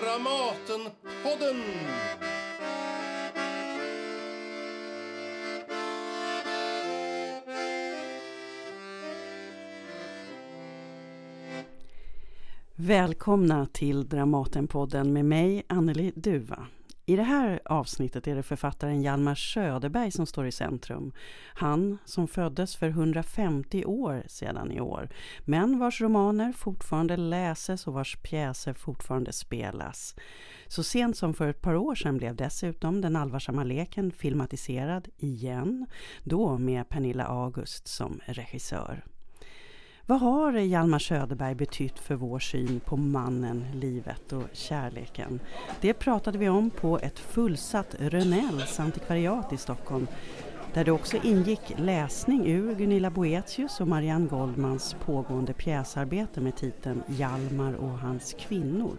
Dramatenpodden! Välkomna till Dramatenpodden med mig, Anneli Duva. I det här avsnittet är det författaren Hjalmar Söderberg som står i centrum. Han som föddes för 150 år sedan i år, men vars romaner fortfarande läses och vars pjäser fortfarande spelas. Så sent som för ett par år sedan blev dessutom Den allvarsamma leken filmatiserad igen, då med Pernilla August som regissör. Vad har Hjalmar Söderberg betytt för vår syn på mannen, livet och kärleken? Det pratade vi om på ett fullsatt Rönnells antikvariat i Stockholm där det också ingick läsning ur Gunilla Boetius och Marianne Goldmans pågående pjäsarbete med titeln Hjalmar och hans kvinnor.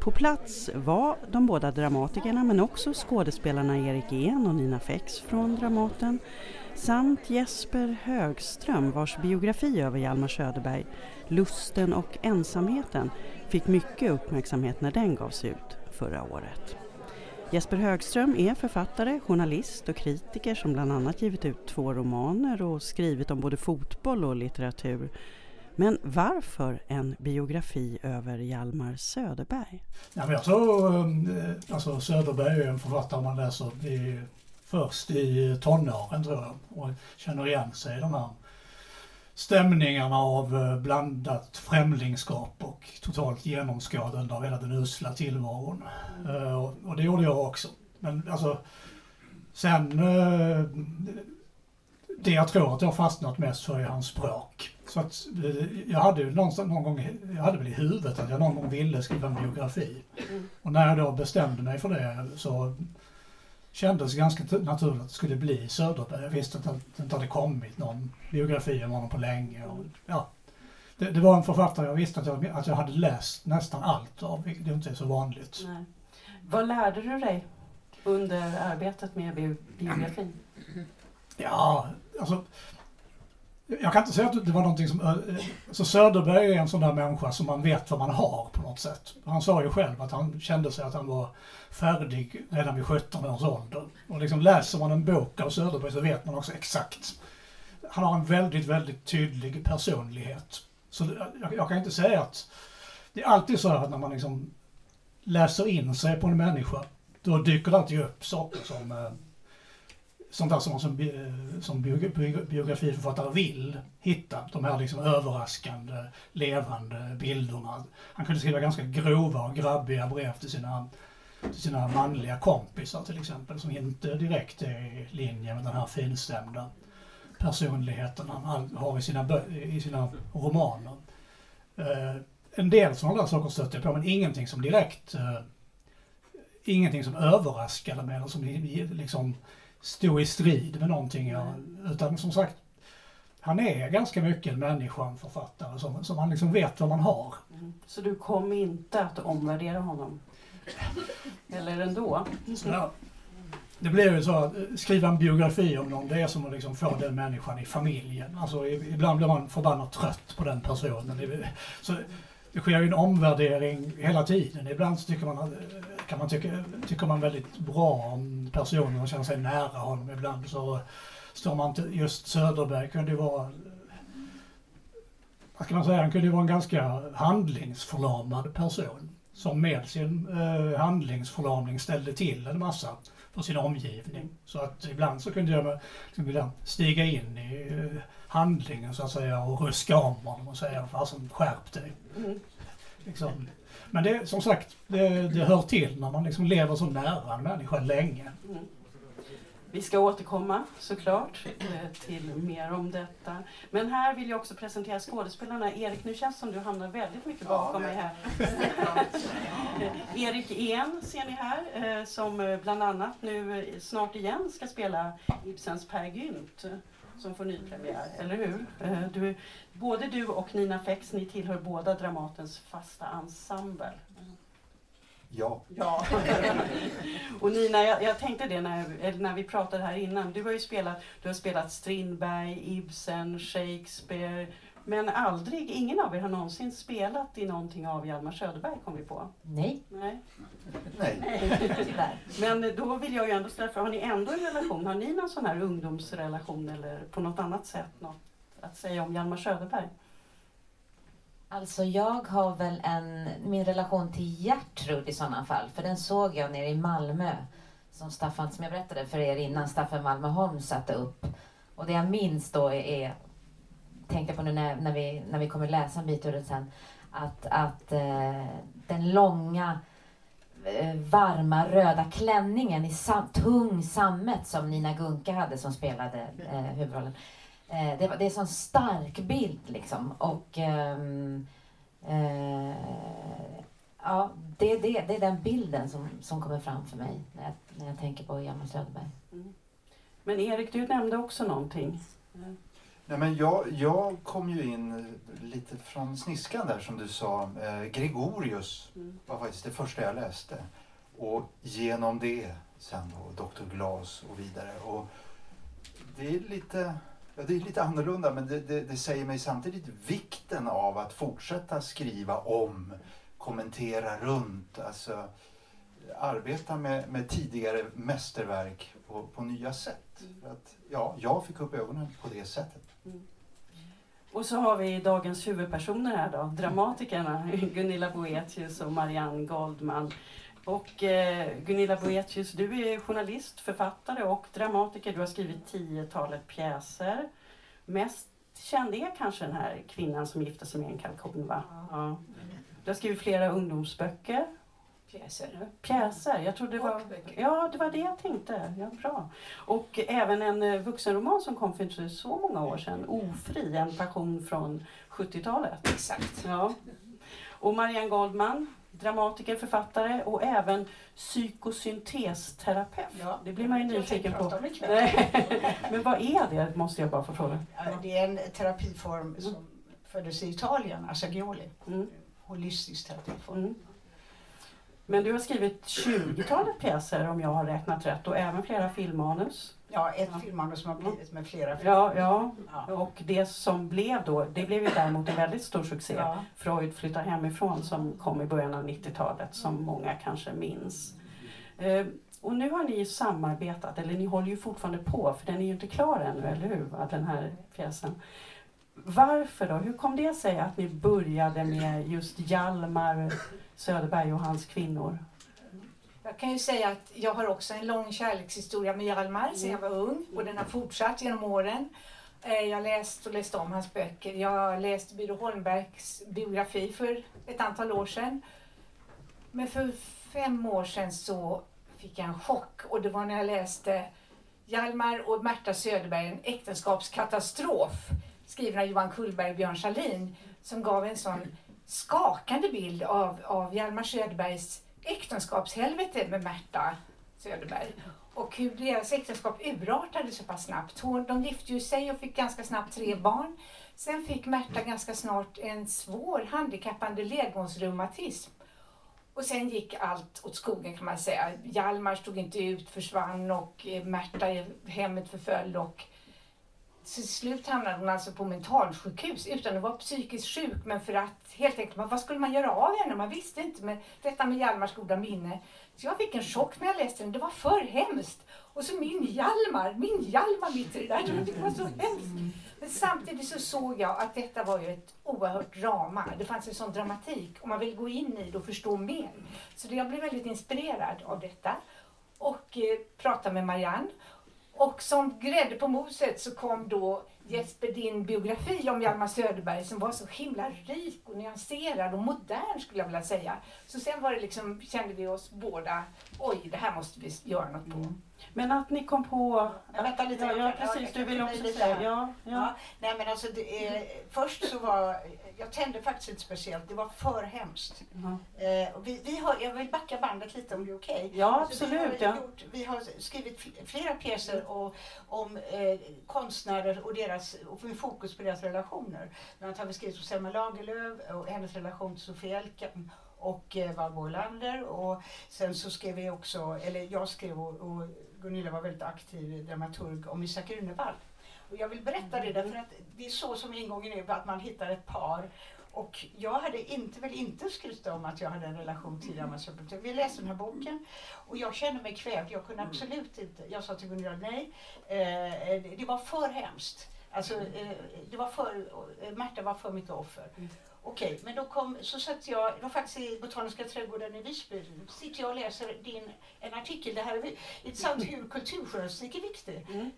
På plats var de båda dramatikerna men också skådespelarna Erik En och Nina Fex från Dramaten samt Jesper Högström vars biografi över Hjalmar Söderberg, Lusten och ensamheten, fick mycket uppmärksamhet när den gavs ut förra året. Jesper Högström är författare, journalist och kritiker som bland annat givit ut två romaner och skrivit om både fotboll och litteratur. Men varför en biografi över Hjalmar Söderberg? Ja, men jag tror, eh, alltså Söderberg är en författare man läser i först i tonåren tror jag och känner igen sig i de här stämningarna av eh, blandat främlingskap och totalt genomskådande av hela den usla tillvaron. Mm. Och det gjorde jag också. Men alltså, sen eh, det jag tror att jag fastnat mest för är hans språk. Så att jag hade ju någon, någon gång, jag hade väl i huvudet att jag någon gång ville skriva en biografi. Mm. Och när jag då bestämde mig för det så kändes ganska naturligt att det skulle bli Söderberg. Jag visste att det inte hade kommit någon biografi om honom på länge. Och, ja, det, det, var en författare jag visste att jag, att jag hade läst nästan allt av, vilket inte är så vanligt. Nej. Vad lärde du dig under arbetet med biografin? Ja, alltså jag kan inte säga att det var någonting som... Så Söderberg är en sån där människa som man vet vad man har på något sätt. Han sa ju själv att han kände sig att han var färdig redan vid 17 års ålder. Och liksom läser man en bok av Söderberg så vet man också exakt. Han har en väldigt, väldigt tydlig personlighet. Så jag, jag kan inte säga att... Det är alltid så att när man liksom läser in sig på en människa, då dyker det alltid upp saker som eh, sånt där som man som, som eh, biografiförfattare vill hitta. De här liksom överraskande, levande bilderna. Han kunde skriva ganska grova och grabbiga brev till sina, till sina manliga kompisar till exempel, som inte direkt är i linje med den här finstämda personligheten han har i sina, i sina romaner. Eh, en del sådana där saker stötte jag på, men ingenting som direkt eh, Ingenting som överraskade mig eller som liksom stå i strid med någonting. Ja. Utan som sagt, han är ganska mycket en människa, en författare, som, som han liksom vet vad man har. Mm. Så du kommer inte att omvärdera honom? Eller ändå? Ja. Det blir ju så att eh, skriva en biografi om någon, det är som att liksom få den människan i familjen. Alltså ibland blir man förbannat trött på den personen. Så det sker ju en omvärdering hela tiden. Ibland så tycker man, kan man tycka, tycker man väldigt bra om personen och känner sig nära honom. Ibland så står man inte, just Söderberg kunde ju vara vad ska man säga, han kunde ju vara en ganska handlingsförlamad person som med sin eh, handlingsförlamning ställde till en massa för sin omgivning. Så att ibland så kunde jag liksom stiga in i eh, handlingen så att säga och ruska om honom och säga fasen skärp dig. Mm. Liksom. Men det, som sagt, det, det hör till när man liksom lever så nära en människa länge. Mm. Vi ska återkomma såklart eh, till mer om detta. Men här vill jag också presentera skådespelarna. Erik, nu känns det som du hamnar väldigt mycket bakom ja, mig här. Erik En ser ni här, eh, som bland annat nu snart igen ska spela Ibsens Per Gynt som får nypremiär, eller hur? Eh, du, både du och Nina Fex, ni tillhör båda Dramatens fasta ensemble. Ja. ja. och Nina, jag, jag, tänkte det när, när vi pratade här innan. Du har ju spelat, du har spelat Strindberg, Ibsen, Shakespeare, Men aldrig, ingen av er har någonsin spelat i någonting av Hjalmar Söderberg kom vi på. Nej, Nej. Nej. tyvärr. Men då vill jag ju ändå ställa har ni ändå en relation? Har ni någon sån här ungdomsrelation eller på något annat sätt något att säga om Hjalmar Söderberg? Alltså jag har väl en, min relation till Gertrud i sådana fall, för den såg jag nere i Malmö. Som Staffan, som jag berättade för er innan, Staffan Malmöholm satte upp. Och det jag minns då är, tänkte på nu när, när, vi, när vi kommer läsa en bit ur det sen, att, att eh, den långa eh, varma röda klänningen i sam, tung sammet som Nina Gunke hade som spelade eh, huvudrollen. Eh, det, var- det är en sån stark bild liksom. Och ehm, eh, ja, det, det, det är den bilden som, som kommer fram för mig när jag, när jag tänker på Hjalmar Söderberg. Men Erik, du nämnde också någonting. Nej, men jag, jag kom ju in lite från sniskan där som du sa. Eh, Gregorius Mm. var faktiskt det första jag läste. Och genom det sen då Dr. Glas och vidare. Och det är lite, ja, det är lite annorlunda men det, det, det säger mig samtidigt vikten av att fortsätta skriva om, kommentera runt. Alltså arbeta med, med tidigare mästerverk på, på nya sätt. För att, ja, jag fick upp ögonen på det sättet. Och så har vi dagens huvudpersoner här då, dramatikerna Gunilla Boetius och Marianne Goldman. Och eh, Gunilla Boetius, du är journalist, författare och dramatiker. Du har skrivit tiotalet pjäser. Mest känd är kanske den här kvinnan som gifte sig med en kalkon va? Ja. Du har skrivit flera ungdomsböcker. Pjäser. Pjäser, jag trodde det var... Ja, det var det jag tänkte. Ja, bra. Och även en eh, vuxenroman som kom för inte så många år sedan, Ofri, en passion från 70-talet. Exakt. Ja. Och Marianne Goldman, dramatiker, författare och även psykosyntesterapeut. Ja. Det blir man ju nyfiken på. Men vad är det, måste jag bara få fråga. Det är en terapiform som föddes i Italien, Assagioli. Mm. Holistisk terapiform. Mm. Men du har skrivit 20-talet pjäser om jag har räknat rätt och även flera filmmanus. Ja, ett filmmanus som har blivit med flera Ja, ja. Ja. Och det som blev då, det blev ju däremot en väldigt stor succé. Ja. Freud flyttar hemifrån som kom i början av 90-talet som många kanske minns. Eh, och nu har ni ju samarbetat, eller ni håller ju fortfarande på för den är ju inte klar ännu, eller hur? va, Den här pjäsen. Varför då? Hur kom det sig att ni började med just Hjalmar Söderberg och hans kvinnor? Jag kan ju säga att jag har också en lång kärlekshistoria med Hjalmar sedan jag var ung och den har fortsatt genom åren. Eh, Jag har läst och läst om hans böcker. Jag har läst Byrå Holmbergs biografi för ett antal år sedan. Men för fem år sedan så fick jag en chock och det var när jag läste Hjalmar och Märta Söderberg, en äktenskapskatastrof skriven av Johan Kullberg och Björn Salin som gav en sån skakande bild av, av Hjalmar Söderbergs äktenskapshelvete med Märta Söderberg. Och hur deras äktenskap urartade så pass snabbt. Hon, de gifte ju sig och fick ganska snabbt tre barn. Sen fick Märta ganska snart en svår handikappande ledgångsreumatism. Och sen gick allt åt skogen kan man säga. Hjalmar stod inte ut, försvann och eh, Märta i hemmet förföll och till slut hamnade hon alltså på mentalsjukhus utan att vara psykiskt sjuk men för att helt enkelt, vad skulle man göra av henne? Man visste inte, men detta med Hjalmars goda minne. Så jag fick en chock när jag läste den, det var för hemskt. Och så min Hjalmar, min Hjalmar mitt i det där, det var så hemskt. Men samtidigt så såg jag att detta var ju ett oerhört drama. Det fanns en sån dramatik och man vill gå in i det och förstå mer. Så jag blev väldigt inspirerad av detta och eh, pratade med Marianne. Och som grädde på moset så kom då Jesper din biografi om Hjalmar Söderberg som var så himla rik och nyanserad och modern skulle jag vilja säga. Så sen var det liksom, kände vi oss båda, oj det här måste vi göra något på. Mm. Men att ni kom på... Ja, vänta lite, Ja, ja precis. Du vill också säga... Ja, ja. Ja, nej men alltså det, är- först så var, jag tände faktiskt lite speciellt, det var för hemskt. ja. Eh, vi, vi har, jag vill backa bandet lite om det är okej. Ja, Alltså, absolut. Vi har, gjort, vi har skrivit fl- flera pjäser och, om eh, konstnärer och deras, och med fokus på deras relationer. Bland annat har vi skrivit om Selma Lagerlöf och hennes relation till Sofia Elkan och eh, Barbro Olander. Och sen så skrev vi också, eller jag skrev och, och Gunilla var väldigt aktiv dramaturg om Isak Runevall. Och jag vill berätta det därför att det är så som ingången är, att man hittar ett par och jag hade inte, väl inte skryta om att jag hade en relation till Hjalmar Söderblom. Vi läste den här boken och jag kände mig kvävd. Jag kunde absolut inte, jag sa till Gunilla nej. Eh, det var för hemskt. Alltså, eh, det var för, eh, Märta var för mycket offer. Okej, men då kom, så satt jag, det var faktiskt i Botaniska trädgården i Visby, sitter jag och läser din, en artikel, det här är intressant hur kulturjournalistik är viktig. Mm.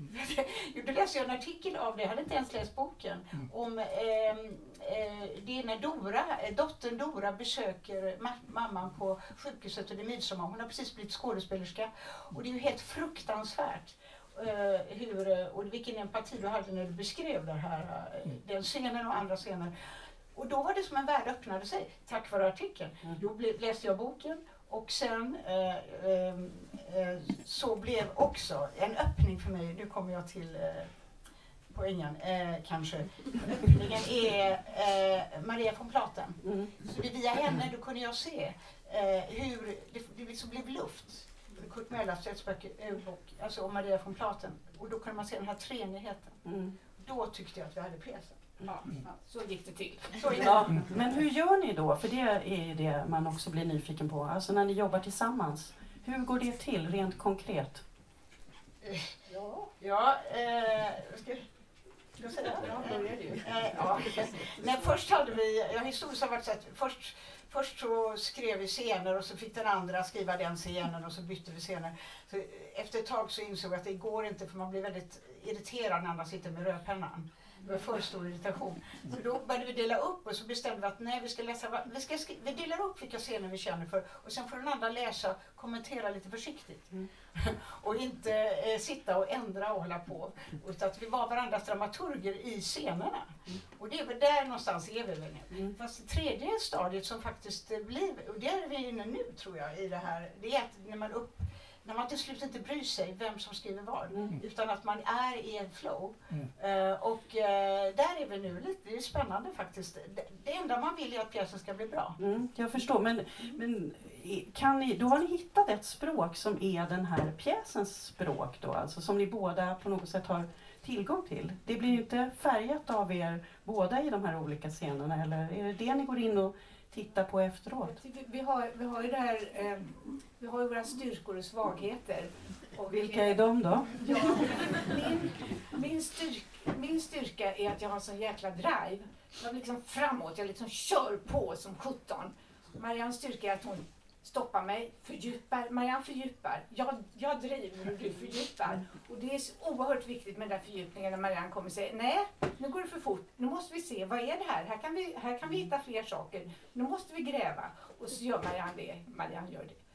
då läste jag en artikel av det, jag hade inte ens läst boken, mm. om eh, eh, det är när Dora, dottern Dora besöker ma mamman på sjukhuset under midsommar, hon har precis blivit skådespelerska och det är ju helt fruktansvärt. Uh, hur, och vilken empati du hade när du beskrev det här, uh, den scenen och andra scener. Och då var det som en värld öppnade sig tack vare artikeln. Mm. Då läste jag boken och sen eh, eh, eh, så blev också en öppning för mig, nu kommer jag till eh, poängen eh, kanske. Öppningen är eh, Maria von Platen. Mm. Så det via henne då kunde jag se eh, hur det, det liksom blev luft. Kurt Mellarstedts böcker, alltså om Maria von Platen. Och då kunde man se den här treenigheten. Mm. Då tyckte jag att vi hade pjäsen. Ja, så gick det till. Ja, men hur gör ni då? För det är det man också blir nyfiken på. Alltså när ni jobbar tillsammans. Hur går det till rent konkret? Ja, ja eh, ska, ska säga? Ja, börjar du. Eh, ja. Nej, först hade vi, ja, historiskt har varit så att först, först så skrev vi scener och så fick den andra skriva den scenen och så bytte vi scener. Så efter ett tag så insåg jag att det går inte för man blir väldigt irriterad när andra sitter med rödpennan. Det var för stor irritation. Så då började vi dela upp och så bestämde vi att nej, vi ska läsa, vi, ska skri- vi delar upp vilka scener vi känner för och sen får den andra läsa kommentera lite försiktigt. Mm. och inte eh, sitta och ändra och hålla på. Utan att vi var varandras dramaturger i scenerna. Mm. Och det är väl där någonstans är vi väl nu. Mm. Fast det tredje stadiet som faktiskt blir, och det är vi inne nu tror jag i det här, det är att när man upp när man till slut inte bryr sig vem som skriver vad, mm. utan att man är i en flow. Mm. Uh, och uh, där är vi nu lite, det är spännande faktiskt. Det, det enda man vill är att pjäsen ska bli bra. Mm, jag förstår, men, men kan ni, då har ni hittat ett språk som är den här pjäsens språk då, alltså som ni båda på något sätt har tillgång till. Det blir ju inte färgat av er båda i de här olika scenerna, eller är det det ni går in och titta på efteråt? Vi har, vi har ju det här, eh, vi har ju våra styrkor och svagheter. Och Vilka är de då? Ja, min, min, styrk, min styrka är att jag har en sån jäkla drive. Jag liksom framåt, jag liksom kör på som sjutton. Mariannes styrka är att hon stoppar mig, fördjupar. Marianne fördjupar. Jag, jag driver och du fördjupar. Och det är så oerhört viktigt med den där fördjupningen när Marianne kommer och säger nej, nu går det för fort. Nu måste vi se, vad är det här? Här kan vi, här kan vi hitta fler saker. Nu måste vi gräva. Och så gör Marianne det. Marianne gör det.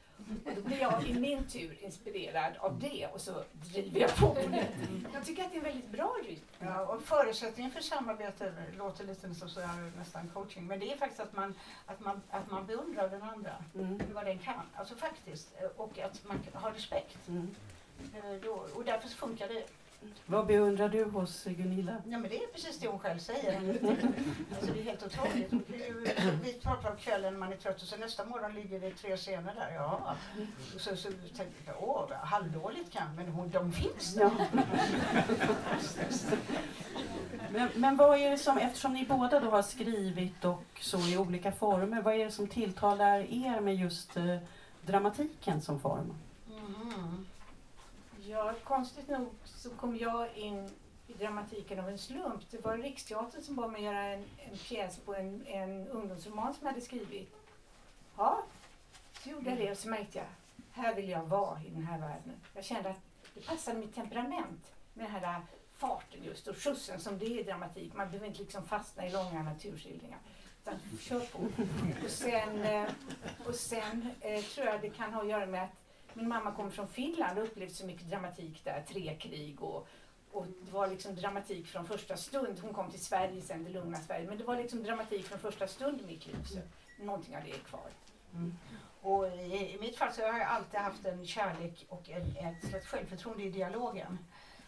Och då blir jag i min tur inspirerad av det och så driver jag på det. Jag tycker att det är en väldigt bra rytm. Ja, och förutsättningen för samarbete låter lite som så här, nästan coaching, men det är faktiskt att man, att man, att man beundrar den andra, mm. vad den kan. Alltså faktiskt, och att man har respekt. Mm. Eh, då, och därför funkar det vad beundrar du hos Gunilla? Ja, men det är precis det hon själv säger. alltså, det är helt otroligt. Vi pratar om kvällen när man är trött och så nästa morgon ligger det tre scener där. Ja. Och så, så tänker jag, åh, halvdåligt kan men hon, de finns där. Ja. men, men vad är det som, eftersom ni båda då har skrivit och så i olika former, vad är det som tilltalar er med just eh, dramatiken som form? Mm. Ja, konstigt nog så kom jag in i dramatiken av en slump. Det var Riksteatern som bad mig göra en, en pjäs på en, en ungdomsroman som jag hade skrivit. Ja, så gjorde jag det och så märkte jag, här vill jag vara i den här världen. Jag kände att det passade mitt temperament med den här farten just och skjutsen som det är i dramatik. Man behöver inte liksom fastna i långa naturskildringar. Utan kör på. Och sen, eh, och sen eh, tror jag det kan ha att göra med att min mamma kommer från Finland och upplevt så mycket dramatik där, tre krig och, och det var liksom dramatik från första stund. Hon kom till Sverige sen, det lugna Sverige, men det var liksom dramatik från första stund i mitt liv. Så någonting av det är kvar. Mm. Och i, i, mitt fall så har jag alltid haft en kärlek och en, ett slags självförtroende i dialogen.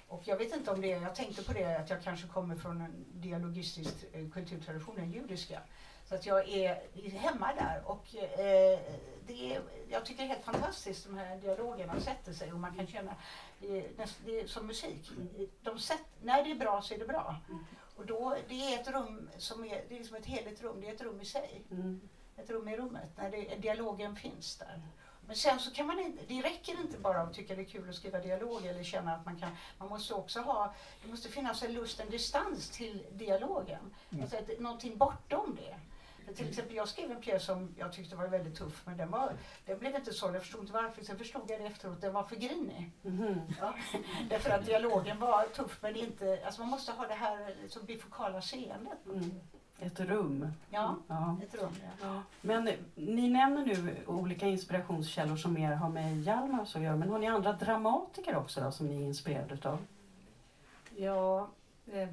Och jag vet inte om det jag tänkte på det att jag kanske kommer från en dialogistisk eh, kulturtradition, den judiska. Så att jag är hemma där och eh, det är, jag tycker det är helt fantastiskt de här dialogerna sätter sig och man kan känna, det är, som musik. De sätt, när det är bra så är det bra. Och då, det är ett rum som är, det är som ett heligt rum, det är ett rum i sig. Mm. Ett rum i rummet, när det, dialogen finns där. Men sen så kan man inte, det räcker inte bara att tycka det är kul att skriva dialog eller känna att man kan, man måste också ha, det måste finnas en lust, en distans till dialogen. Mm. Alltså ett, någonting bortom det. För till exempel jag skrev en pjäs som jag tyckte var väldigt tuff men den, var, den blev inte så, jag förstod inte varför. Sen förstod jag det efteråt, den var för grinig. Mhm. Ja. Därför att dialogen var tuff men inte, alltså man måste ha det här liksom, bifokala seendet. Mm. Ett rum. Ja, Ja. ett rum. Ja. Men eh, ni nämner nu olika inspirationskällor som mer har med Hjalmar att göra. Men har ni andra dramatiker också då, som ni är inspirerade utav? Ja, eh,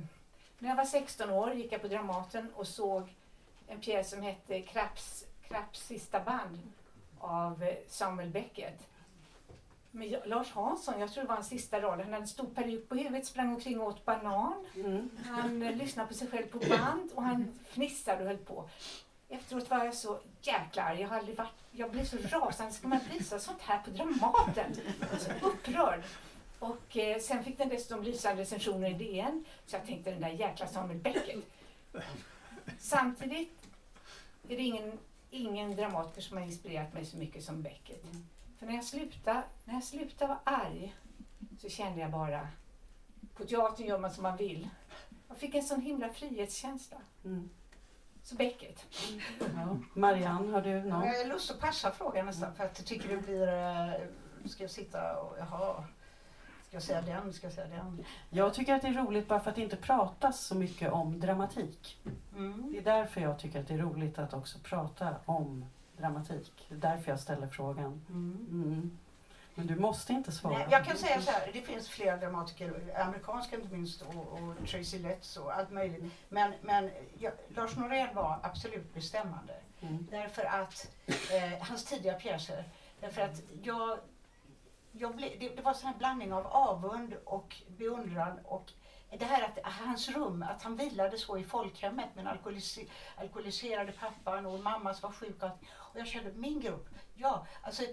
när jag var 16 år gick jag på Dramaten och såg en pjäs som hette Krapps, Krapps sista band av eh, Samuel Beckett. Men Lars Hansson, jag tror det var hans sista roll, han hade en stor peruk på huvudet, sprang omkring och åt banan. Mm. Han eh, lyssnade på sig själv på band och han fnissade och höll på. Efteråt var jag så jäkla arg. Jag, har aldrig varit, jag blev så rasande. Ska man visa sånt här på Dramaten? Så upprörd. Och eh, sen fick den dessutom lysande recensioner i DN. Så jag tänkte den där jäkla Samuel Beckett. Samtidigt är det ingen, ingen dramatiker som har inspirerat mig så mycket som Beckett. För när jag slutade, när jag slutade vara arg så kände jag bara, på teatern gör man som man vill. Jag fick en sån himla frihetskänsla. Mm. Så Beckett. Ja. Marianne, har du någon? Jag har lust att passa frågan nästan för att jag tycker det blir, eh, ska jag sitta och jaha, ska jag säga den, ska jag säga den? Jag tycker att det är roligt bara för att det inte pratas så mycket om dramatik. Mm. Det är därför jag tycker att det är roligt att också prata om dramatik. Det är därför jag ställer frågan. Mm. Mm. Men du måste inte svara. Nej, jag kan säga så här, det finns flera dramatiker, amerikanska inte minst och, och Tracy Letts och allt möjligt. Men, men ja, Lars Norén var absolut bestämmande. Mm. Därför att eh, hans tidiga pjäser, därför att jag, jag ble, det, det var en sån här blandning av avund och beundran och det här att hans rum, att han vilade så i folkhemmet med den alkoholise- alkoholiserade pappan och mamma som var sjuk. Och, och jag kände, min grupp, ja, alltså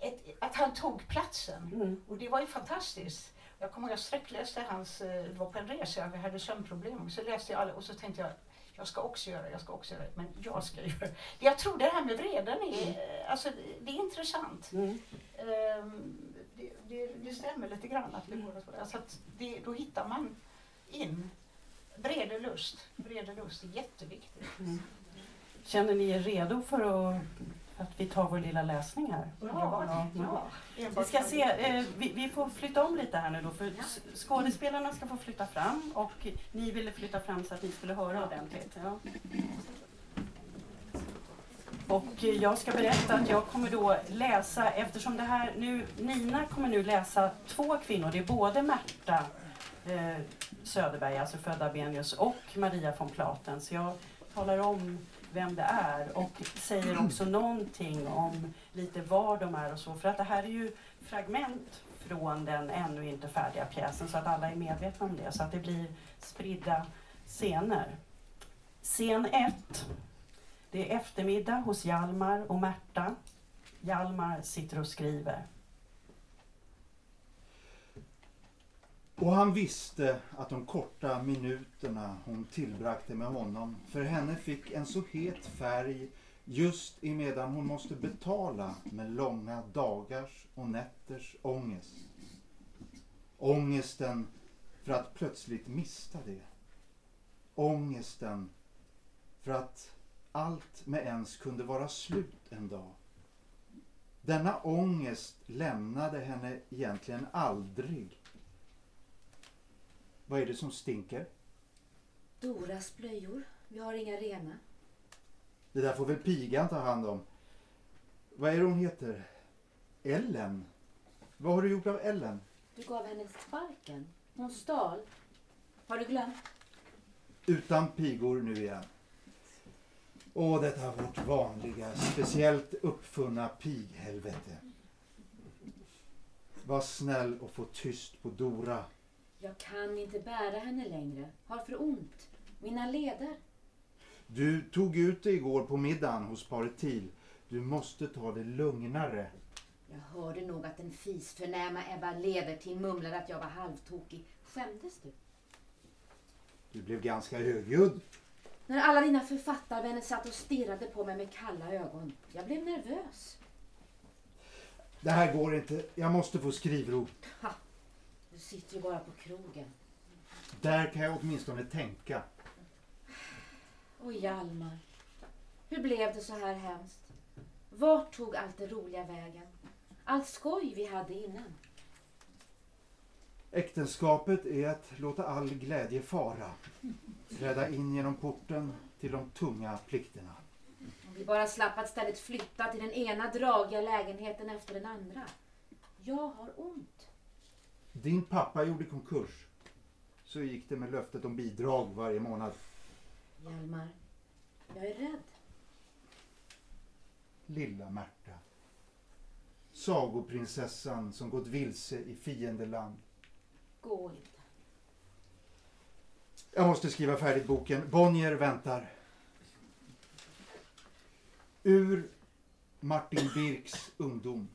ett, att han tog platsen. Mm. Och det var ju fantastiskt. Jag kommer ihåg jag sträckläste hans, eh, det var på en resa, vi hade sömnproblem. Så läste jag alla och så tänkte jag, jag ska också göra det, jag ska också göra det. Men jag ska göra det. Jag tror det här med vreden är, eh, alltså det- är intressant. Mm. Ehm, det, det, det stämmer lite grann att vi båda två, alltså att det, då hittar man in. Vrede lust, vrede lust är jätteviktigt. Mm. Känner ni er redo för att, att vi tar vår lilla läsning här? Ja, Ja. Vi Enbart ska se, eh, vi, vi får flytta om lite här nu då för s- skådespelarna ska få flytta fram och ni ville flytta fram så att ni skulle höra ordentligt. Ja. Och jag ska berätta att jag kommer då läsa, eftersom det här nu, Nina kommer nu läsa två kvinnor, det är både Märta eh, Söderberg, alltså född Abenius, och Maria von Platen. Så jag talar om vem det är och säger också någonting om lite var de är och så. För att det här är ju fragment från den ännu inte färdiga pjäsen så att alla är medvetna om det. Så att det blir spridda scener. Scen 1. Det är eftermiddag hos Hjalmar och Märta. Hjalmar sitter och skriver. Och han visste att de korta minuterna hon tillbragte med honom för henne fick en så het färg just emedan hon måste betala med långa dagars och nätters ångest. Ångesten för att plötsligt mista det. Ångesten för att allt med ens kunde vara slut en dag. Denna ångest lämnade henne egentligen aldrig. Vad är det som stinker? Doras blöjor. Vi har inga rena. Det där får väl pigan ta hand om. Vad är det hon heter? Ellen? Vad har du gjort av Ellen? Du gav henne sparken. Hon stal. Har du glömt? Utan pigor nu igen. Åh, detta vårt vanliga, speciellt uppfunna pighelvete. Var snäll och få tyst på Dora. Jag kan inte bära henne längre. Har för ont. Mina leder. Du tog ut det igår på middagen hos paret Thiel. Du måste ta det lugnare. Jag hörde nog att den fisförnäma Ebba Levertin mumlade att jag var halvtokig. Skämdes du? Du blev ganska högljudd. När alla dina författarvänner satt och stirrade på mig med kalla ögon. Jag blev nervös. Det här går inte. Jag måste få skrivro. Ha, du sitter ju bara på krogen. Där kan jag åtminstone tänka. Och Hjalmar. Hur blev det så här hemskt? Vart tog allt det roliga vägen? Allt skoj vi hade innan? Äktenskapet är att låta all glädje fara. Träda in genom porten till de tunga plikterna. Om vi bara slapp att ständigt flytta till den ena dragiga lägenheten efter den andra. Jag har ont. Din pappa gjorde konkurs. Så gick det med löftet om bidrag varje månad. Hjalmar, jag är rädd. Lilla Märta. Sagoprinsessan som gått vilse i fiendeland. Gå inte. Jag måste skriva färdigt boken. Bonnier väntar. Ur Martin Birks ungdom.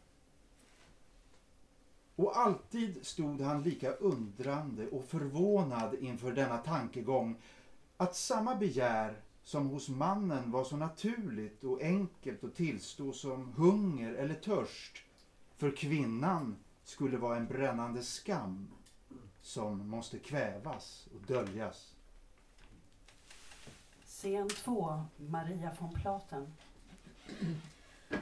Och alltid stod han lika undrande och förvånad inför denna tankegång att samma begär som hos mannen var så naturligt och enkelt att tillstå som hunger eller törst för kvinnan skulle vara en brännande skam som måste kvävas och döljas. Scen 2, Maria von Platen.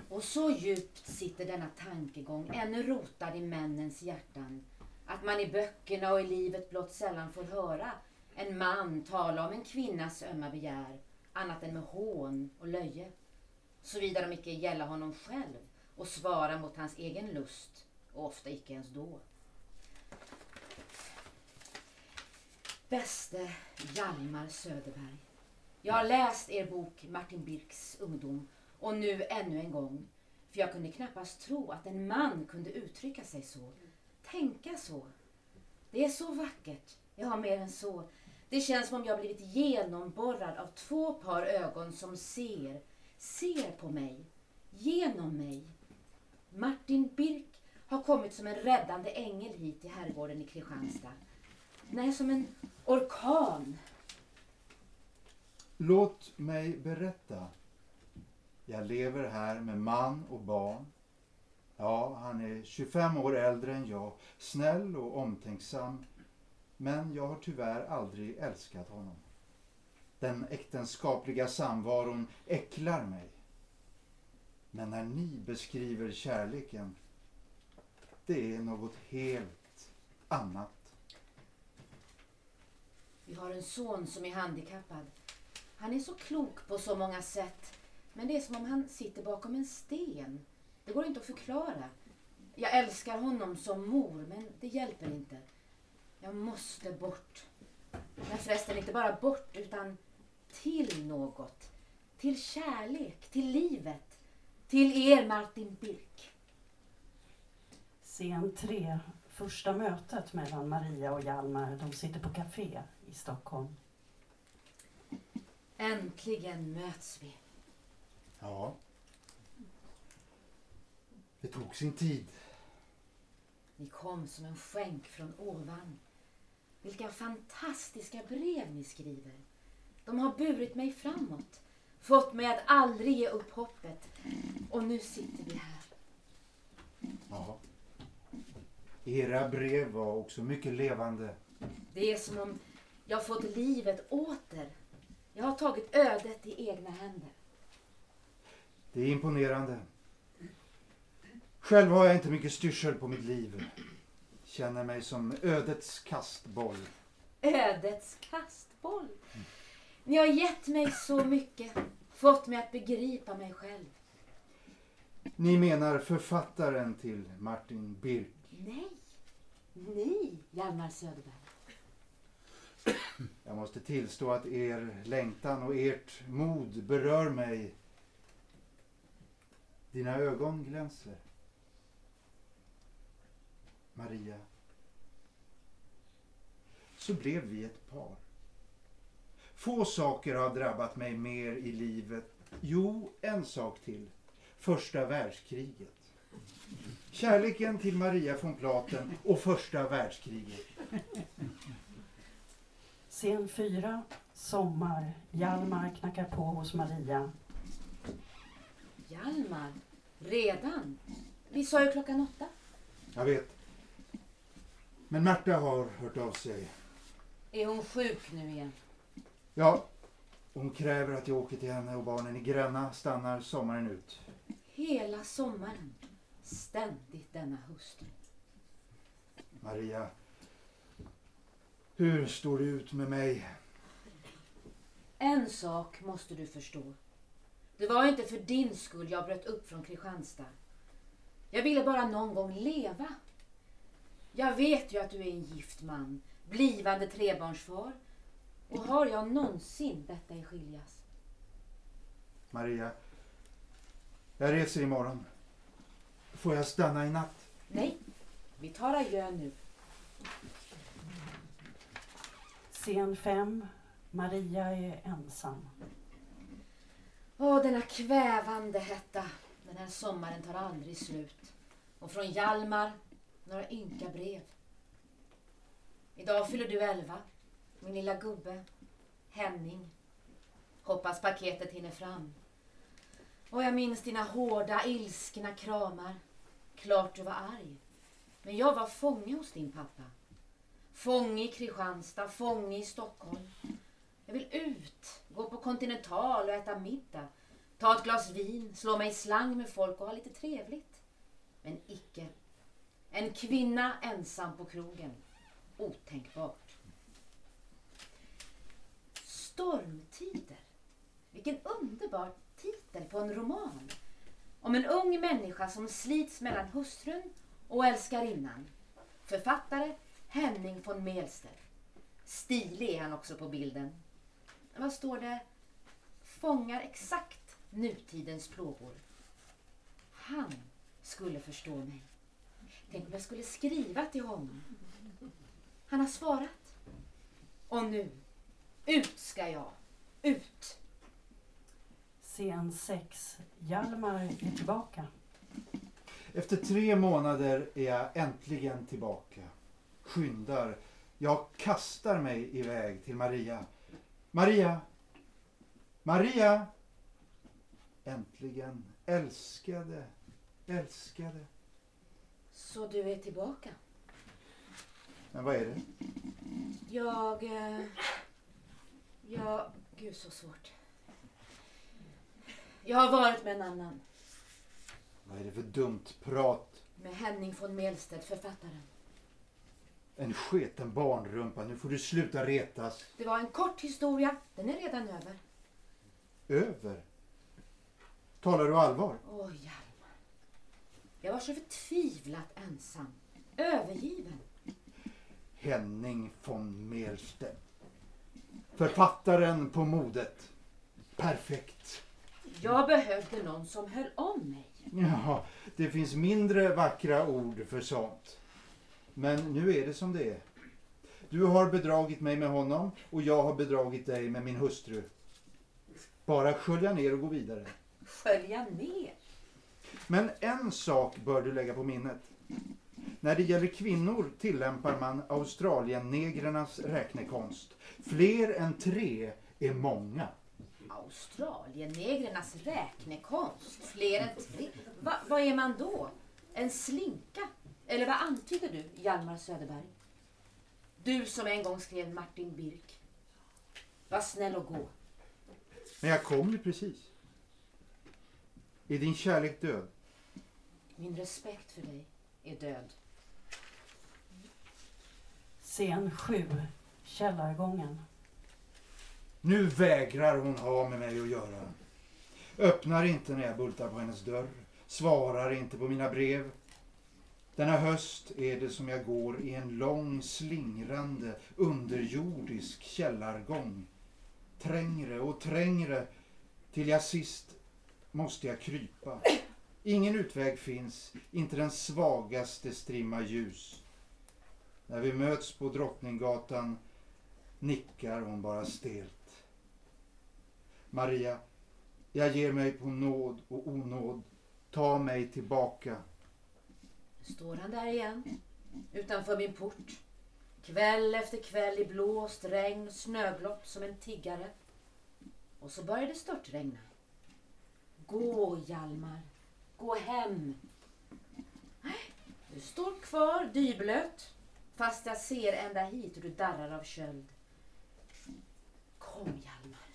Och så djupt sitter denna tankegång ännu rotad i männens hjärtan att man i böckerna och i livet blott sällan får höra en man tala om en kvinnas ömma begär annat än med hån och löje. Såvida de icke gälla honom själv och svara mot hans egen lust och ofta icke ens då. Bäste Hjalmar Söderberg. Jag har läst er bok Martin Birks ungdom och nu ännu en gång. För jag kunde knappast tro att en man kunde uttrycka sig så. Tänka så. Det är så vackert. Ja, mer än så. Det känns som om jag blivit genomborrad av två par ögon som ser, ser på mig, genom mig. Martin Birk har kommit som en räddande ängel hit till herrgården i Kristianstad. Nej, som en orkan. Låt mig berätta. Jag lever här med man och barn. Ja, han är 25 år äldre än jag, snäll och omtänksam. Men jag har tyvärr aldrig älskat honom. Den äktenskapliga samvaron äcklar mig. Men när ni beskriver kärleken, det är något helt annat. Vi har en son som är handikappad. Han är så klok på så många sätt. Men det är som om han sitter bakom en sten. Det går inte att förklara. Jag älskar honom som mor, men det hjälper inte. Jag måste bort. Men förresten inte bara bort, utan till något. Till kärlek, till livet. Till er Martin Birk. Scen 3, första mötet mellan Maria och Hjalmar. De sitter på café i Stockholm. Äntligen möts vi. Ja. Det tog sin tid. Ni kom som en skänk från ovan. Vilka fantastiska brev ni skriver. De har burit mig framåt. Fått mig att aldrig ge upp hoppet. Och nu sitter vi här. Ja. Era brev var också mycket levande. Det är som om jag fått livet åter. Jag har tagit ödet i egna händer. Det är imponerande. Själv har jag inte mycket styrsel på mitt liv. Känner mig som ödets kastboll. Ödets kastboll. Ni har gett mig så mycket. Fått mig att begripa mig själv. Ni menar författaren till Martin Birk. Nej. Ni, Hjalmar Söderberg. Jag måste tillstå att er längtan och ert mod berör mig. Dina ögon glänser. Maria. så blev vi ett par. Få saker har drabbat mig mer i livet. Jo, en sak till. Första världskriget. Kärleken till Maria von Platen och första världskriget. Scen 4, sommar. Hjalmar knackar på hos Maria. Hjalmar, redan? Vi sa ju klockan åtta. Jag vet. Men Märta har hört av sig. Är hon sjuk nu igen? Ja, hon kräver att jag åker till henne och barnen i Gränna stannar sommaren ut. Hela sommaren. Ständigt denna hustru. Maria, hur står det ut med mig? En sak måste du förstå. Det var inte för din skull jag bröt upp från Kristianstad. Jag ville bara någon gång leva. Jag vet ju att du är en gift man, blivande trebarnsfar. Och har jag någonsin bett dig skiljas? Maria, jag reser imorgon. Får jag stanna i natt? Nej, vi tar adjö nu. Scen 5, Maria är ensam. Åh, denna kvävande hetta. Den här sommaren tar aldrig slut. Och från Hjalmar, några ynka brev. Idag fyller du elva. Min lilla gubbe. Henning. Hoppas paketet hinner fram. Och jag minns dina hårda, ilskna kramar. Klart du var arg. Men jag var fånge hos din pappa. Fånge i Kristianstad, fånge i Stockholm. Jag vill ut, gå på Continental och äta middag. Ta ett glas vin, slå mig i slang med folk och ha lite trevligt. Men icke. En kvinna ensam på krogen. Otänkbart. Stormtider. Vilken underbar titel på en roman. Om en ung människa som slits mellan hustrun och älskarinnan. Författare Henning von Melster. Stilig är han också på bilden. Vad står det? Fångar exakt nutidens plågor. Han skulle förstå mig. Tänk om jag skulle skriva till honom. Han har svarat. Och nu, ut ska jag. Ut! Scen 6, Hjalmar är tillbaka. Efter tre månader är jag äntligen tillbaka. Skyndar. Jag kastar mig iväg till Maria. Maria! Maria! Äntligen. Älskade. Älskade. Så du är tillbaka? Men vad är det? Jag... Eh, jag... Gud, så svårt. Jag har varit med en annan. Vad är det för dumt prat? Med Henning von Melstedt, författaren. En sketen barnrumpa. Nu får du sluta retas. Det var en kort historia. Den är redan över. Över? Talar du allvar? Åh, Hjalmar. Jag var så förtvivlat ensam. Övergiven. Henning von Melstedt. Författaren på modet. Perfekt. Jag behövde någon som höll om mig. Ja, det finns mindre vackra ord för sånt. Men nu är det som det är. Du har bedragit mig med honom och jag har bedragit dig med min hustru. Bara skölja ner och gå vidare. Skölja ner. Men en sak bör du lägga på minnet. När det gäller kvinnor tillämpar man australiennegrernas räknekonst. Fler än tre är många. Australiennegrernas räknekonst. Fler än tre. Va, vad är man då? En slinka? Eller vad antyder du, Hjalmar Söderberg? Du som en gång skrev Martin Birk. Var snäll och gå. Men jag kom ju precis. Är din kärlek död? Min respekt för dig är död. Scen 7, Källargången. Nu vägrar hon ha med mig att göra. Öppnar inte när jag bultar på hennes dörr. Svarar inte på mina brev. Denna höst är det som jag går i en lång slingrande underjordisk källargång. Trängre och trängre till jag sist måste jag krypa. Ingen utväg finns, inte den svagaste strimma ljus. När vi möts på Drottninggatan nickar hon bara stelt. Maria, jag ger mig på nåd och onåd. Ta mig tillbaka. Nu står han där igen, utanför min port. Kväll efter kväll i blåst, regn och snöglopp som en tiggare. Och så börjar det störtregna. Gå, Hjalmar. Gå hem. Nej, Du står kvar dyblöt, fast jag ser ända hit hur du darrar av köld. Kom, Hjalmar.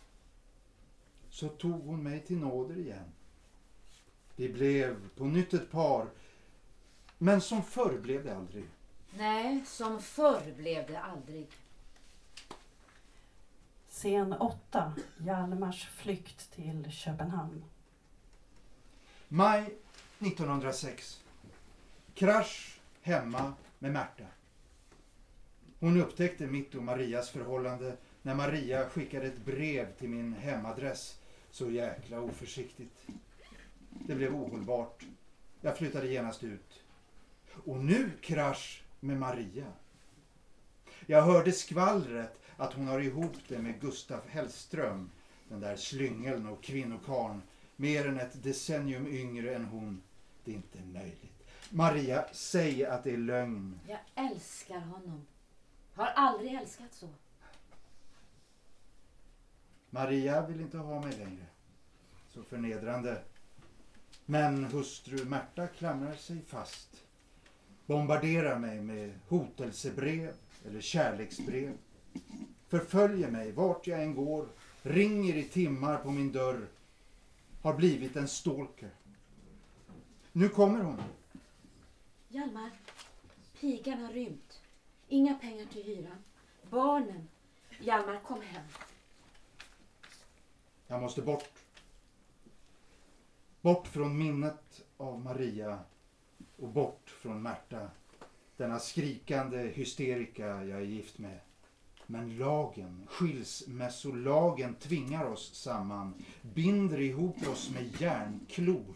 Så tog hon mig till nåder igen. Vi blev på nytt ett par. Men som förr blev det aldrig. Nej, som förr blev det aldrig. Scen 8. Hjalmars flykt till Köpenhamn. Maj 1906. Krasch hemma med Märta. Hon upptäckte mitt och Marias förhållande när Maria skickade ett brev till min hemadress så jäkla oförsiktigt. Det blev ohållbart. Jag flyttade genast ut. Och nu krasch med Maria. Jag hörde skvallret att hon har ihop det med Gustaf Hellström, den där slyngeln och kvinnokarn, mer än ett decennium yngre än hon. Det är inte möjligt. Maria, säg att det är lögn. Jag älskar honom. Har aldrig älskat så. Maria vill inte ha mig längre. Så förnedrande. Men hustru Märta klamrar sig fast. Bombarderar mig med hotelsebrev eller kärleksbrev. Förföljer mig vart jag än går. Ringer i timmar på min dörr. Har blivit en stalker. Nu kommer hon. Hjalmar, pigan har rymt. Inga pengar till hyran. Barnen. Hjalmar, kom hem. Jag måste bort. Bort från minnet av Maria och bort från Märta. Denna skrikande hysterika jag är gift med. Men lagen, skilsmässolagen tvingar oss samman, binder ihop oss med järnklor.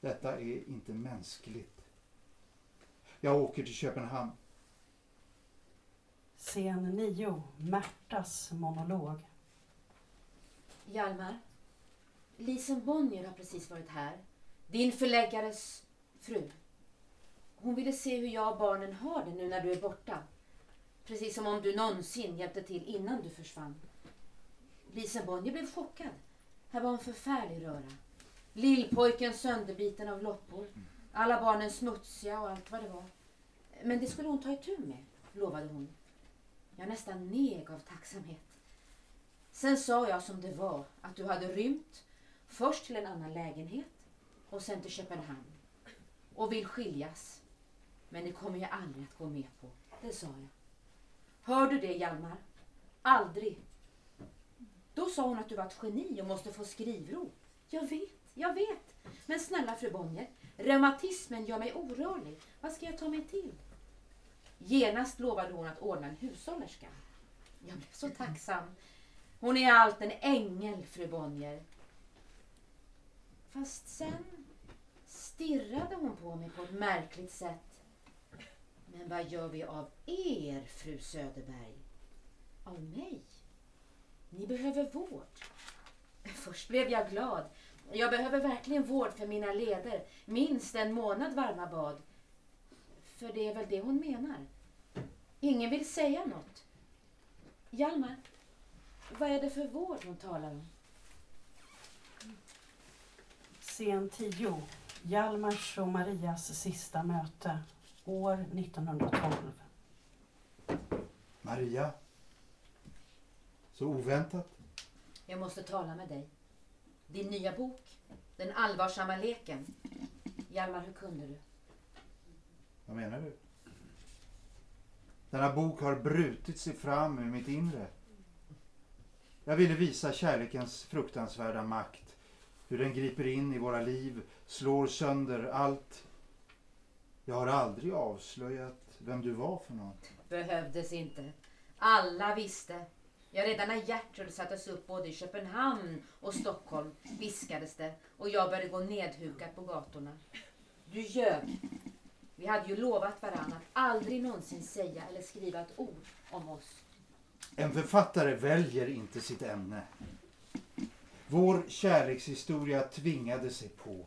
Detta är inte mänskligt. Jag åker till Köpenhamn. Scen 9. Märtas monolog. Hjalmar, Lisen Bonnier har precis varit här. Din förläggares fru. Hon ville se hur jag och barnen har det nu när du är borta. Precis som om du någonsin hjälpte till innan du försvann. Lisa Bonnier blev chockad. Här var en förfärlig röra. Lillpojken sönderbiten av loppor. Alla barnen smutsiga och allt vad det var. Men det skulle hon ta itu med, lovade hon. Jag nästan neg av tacksamhet. Sen sa jag som det var, att du hade rymt. Först till en annan lägenhet och sen till Köpenhamn. Och vill skiljas. Men det kommer jag aldrig att gå med på. Det sa jag. Hör du det Hjalmar? Aldrig. Då sa hon att du var ett geni och måste få skrivro. Jag vet, jag vet. Men snälla fru Bonnier, reumatismen gör mig orörlig. Vad ska jag ta mig till? Genast lovade hon att ordna en hushållerska. Jag blev så tacksam. Hon är allt en ängel, fru Bonnier. Fast sen stirrade hon på mig på ett märkligt sätt. Men vad gör vi av er, fru Söderberg? Av mig? Ni behöver vård. Först blev jag glad. Jag behöver verkligen vård för mina leder. Minst en månad varma bad. För det är väl det hon menar. Ingen vill säga något. Hjalmar, vad är det för vård hon talar om? Scen 10. Hjalmars och Marias sista möte. År 1912. Maria. Så oväntat. Jag måste tala med dig. Din nya bok, Den allvarsamma leken. Hjalmar, hur kunde du? Vad menar du? Denna bok har brutit sig fram ur mitt inre. Jag ville visa kärlekens fruktansvärda makt. Hur den griper in i våra liv, slår sönder allt. Jag har aldrig avslöjat vem du var för någon. Behövdes inte. Alla visste. Ja, redan när Gertrud sattes upp både i Köpenhamn och Stockholm viskades det och jag började gå nedhukad på gatorna. Du ljög. Vi hade ju lovat varandra att aldrig någonsin säga eller skriva ett ord om oss. En författare väljer inte sitt ämne. Vår kärlekshistoria tvingade sig på.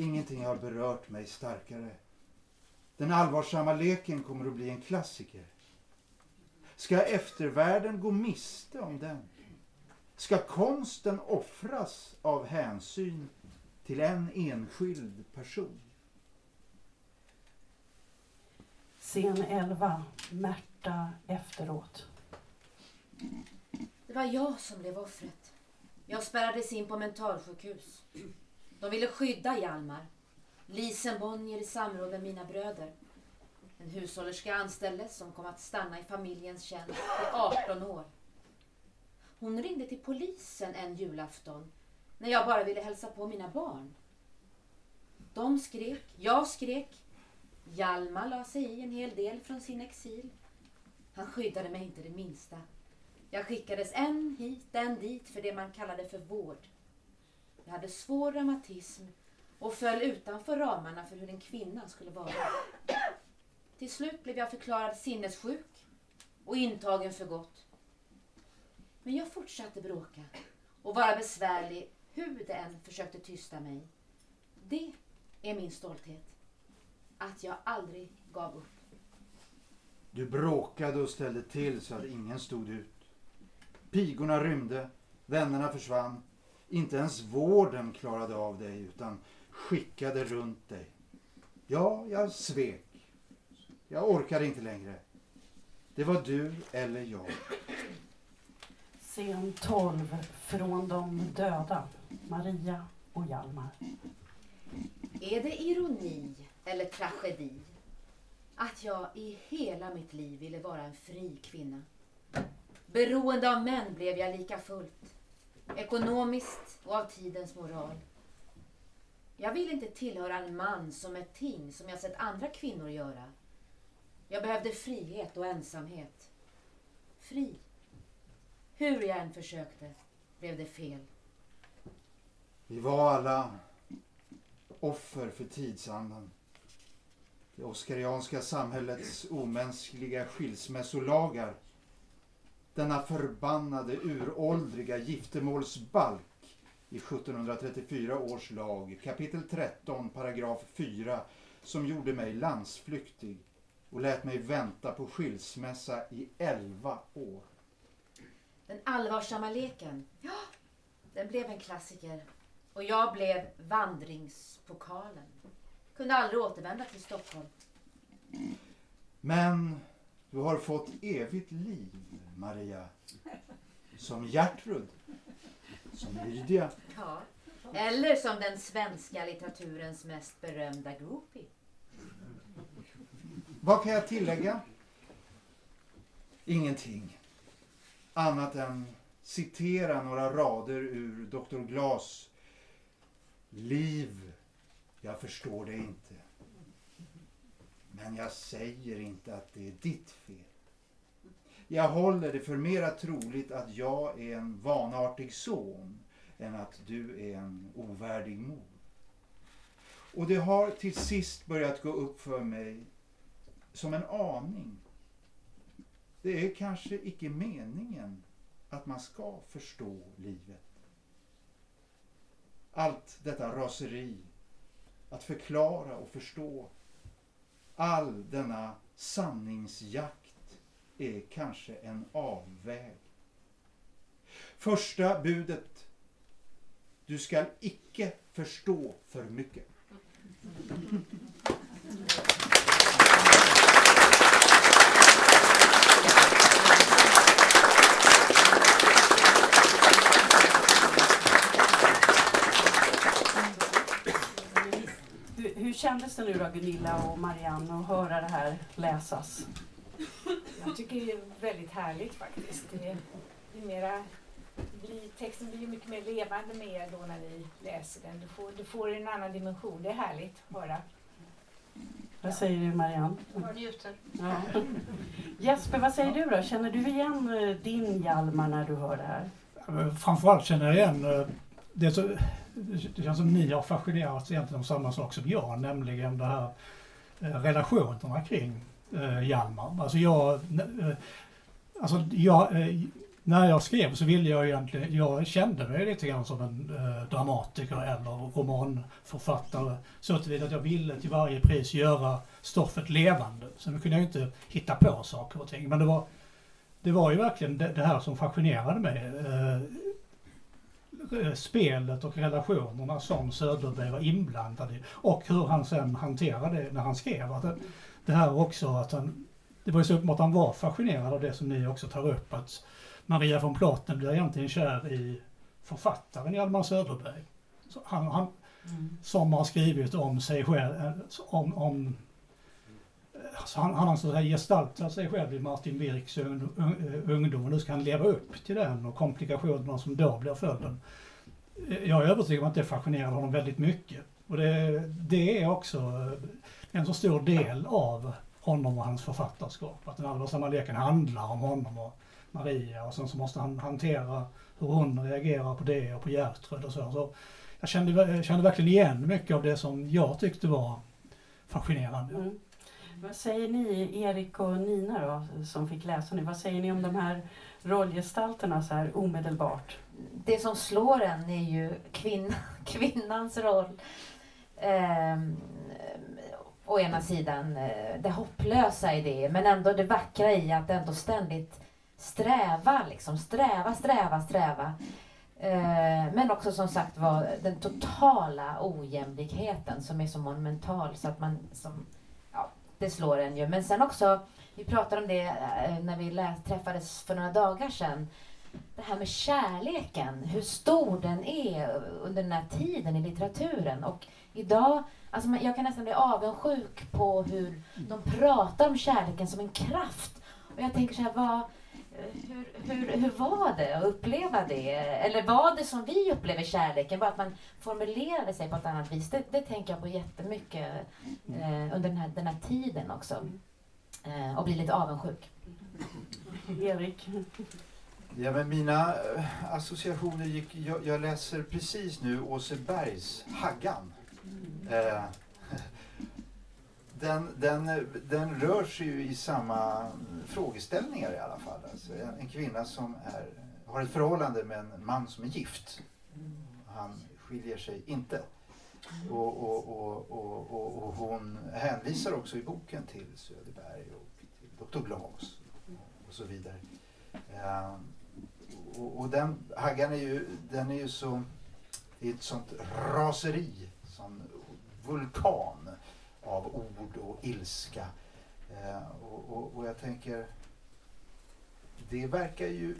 Ingenting har berört mig starkare. Den allvarsamma leken kommer att bli en klassiker. Ska eftervärlden gå miste om den? Ska konsten offras av hänsyn till en enskild person? Scen 11, Märta efteråt. Det var jag som blev offret. Jag spärrades in på mentalsjukhus. De ville skydda Hjalmar. Lisen Bonnier i samråd med mina bröder. En hushållerska anställdes som kom att stanna i familjens tjänst i 18 år. Hon ringde till polisen en julafton när jag bara ville hälsa på mina barn. De skrek, jag skrek. Hjalmar la sig i en hel del från sin exil. Han skyddade mig inte det minsta. Jag skickades en hit, en dit för det man kallade för vård. Jag hade svår reumatism och föll utanför ramarna för hur en kvinna skulle vara. Till slut blev jag förklarad sinnessjuk och intagen för gott. Men jag fortsatte bråka och vara besvärlig hur det än försökte tysta mig. Det är min stolthet. Att jag aldrig gav upp. Du bråkade och ställde till så att ingen stod ut. Pigorna rymde, vännerna försvann. Inte ens vården klarade av dig utan skickade runt dig. Ja, jag svek. Jag orkade inte längre. Det var du eller jag. Scen 12, Från de döda, Maria och Hjalmar. Är det ironi eller tragedi att jag i hela mitt liv ville vara en fri kvinna? Beroende av män blev jag lika fullt. Ekonomiskt och av tidens moral. Jag vill inte tillhöra en man som ett ting som jag sett andra kvinnor göra. Jag behövde frihet och ensamhet. Fri. Hur jag än försökte blev det fel. Vi var alla offer för tidsandan. Det oskarianska samhällets omänskliga skilsmässolagar. Denna förbannade uråldriga giftermålsbalk i 1734 års lag, kapitel 13, paragraf 4, som gjorde mig landsflyktig och lät mig vänta på skilsmässa i 11 år. Den allvarsamma leken, ja, den blev en klassiker. Och jag blev vandringspokalen. Kunde aldrig återvända till Stockholm. Men du har fått evigt liv, Maria. Som Gertrud. Som Lydia. Ja. Eller som den svenska litteraturens mest berömda groupie. Vad kan jag tillägga? Ingenting. Annat än citera några rader ur Dr. Glas Liv, jag förstår det inte. Men jag säger inte att det är ditt fel. Jag håller det för mera troligt att jag är en vanartig son än att du är en ovärdig mor. Och det har till sist börjat gå upp för mig som en aning. Det är kanske icke meningen att man ska förstå livet. Allt detta raseri, att förklara och förstå, all denna sanningsjakt är kanske en avväg. Första budet, du skall icke förstå för mycket. Hur, hur kändes det nu då Gunilla och Marianne att höra det här läsas? Jag tycker det är väldigt härligt faktiskt. Det blir mera, det blir, texten blir ju mycket mer levande med er då när ni läser den. Du får, du får en annan dimension. Det är härligt att höra. Vad säger du Marianne? Jag njuter. Ja. Jesper, vad säger du då? Känner du igen eh, din Hjalmar när du hör det här? Framförallt känner jag igen eh, det, så, det känns som ni har fascinerats egentligen av samma sak som jag, nämligen det här eh, relationerna kring eh, Hjalmar. Alltså jag, eh, alltså jag, eh, när jag skrev så ville jag egentligen, jag kände mig lite grann som en eh, dramatiker eller romanförfattare. Så tillvida att jag ville till varje pris göra stoffet levande. Sen kunde jag inte hitta på saker och ting. Men det var, det var ju verkligen det, det här som fascinerade mig. Eh spelet och relationerna som Söderberg var inblandad i och hur han sen hanterade det när han skrev. Att det, här också att han, det var ju så uppenbart att han var fascinerad av det som ni också tar upp. Att Maria von Platen blir egentligen kär i författaren Hjalmar Söderberg. Han, han, mm. Som har skrivit om sig själv, eh, om, om alltså han, han har så gestaltat sig själv i Martin Birks ungdom och nu ska han leva upp till den och komplikationerna som då blir följden. Jag är övertygad om att det fascinerar honom väldigt mycket. Och det, det är också en så stor del av honom och hans författarskap. Att den allvarsamma leken handlar om honom och Maria och sen så måste han hantera hur hon reagerar på det och på Gertrud och så. så jag kände, kände verkligen igen mycket av det som jag tyckte var fascinerande. Mm. Vad säger ni, Erik och Nina då, som fick läsa nu, vad säger ni om de här rollgestalterna så här omedelbart? Det som slår en är ju kvinn, kvinnans roll. Eh, å ena sidan eh, det hopplösa i det, men ändå det vackra i att ändå ständigt sträva, liksom. Sträva, sträva, sträva. Eh, men också som sagt var den totala ojämlikheten som är så monumental så att man som, det slår en ju. Men sen också, vi pratade om det eh, när vi träffades för några dagar sedan. Det här med kärleken, hur stor den är under den här tiden i litteraturen. Och idag, alltså jag kan nästan bli avundsjuk på hur de pratar om kärleken som en kraft. Och jag tänker så här, vad, hur, hur, hur var det att uppleva det? Eller var det som vi upplever kärleken, bara att man formulerade sig på ett annat vis? Det, det tänker jag på jättemycket eh, under den här, den här tiden också. Eh, och blir lite avundsjuk. Erik? Ja, men mina eh, associationer gick... Jag, jag läser precis nu Åse Bergs Haggan. Eh, den, den, den rör sig ju i samma frågeställningar i alla fall. Alltså en, en kvinna som är, har ett förhållande med en man som är gift. Han skiljer sig inte. Och, och, och, och, hon hänvisar också i boken till Söderberg och till Dr. Glas och så vidare. Ehm, och, och, den Haggan är ju, den är ju så, det är ett sånt raseri, sån vulkan av ord och ilska. Eh, och, och, och, jag tänker, det verkar ju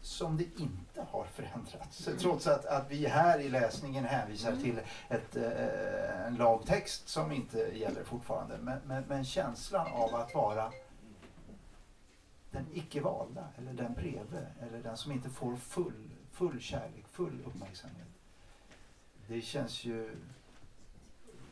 som det inte har förändrats. Trots att, att vi här i läsningen hänvisar mm. till ett, eh, en lagtext som inte gäller fortfarande. Men, men, men, känslan av att vara den icke valda eller den bredvid eller den som inte får full, full kärlek, full uppmärksamhet. Det känns ju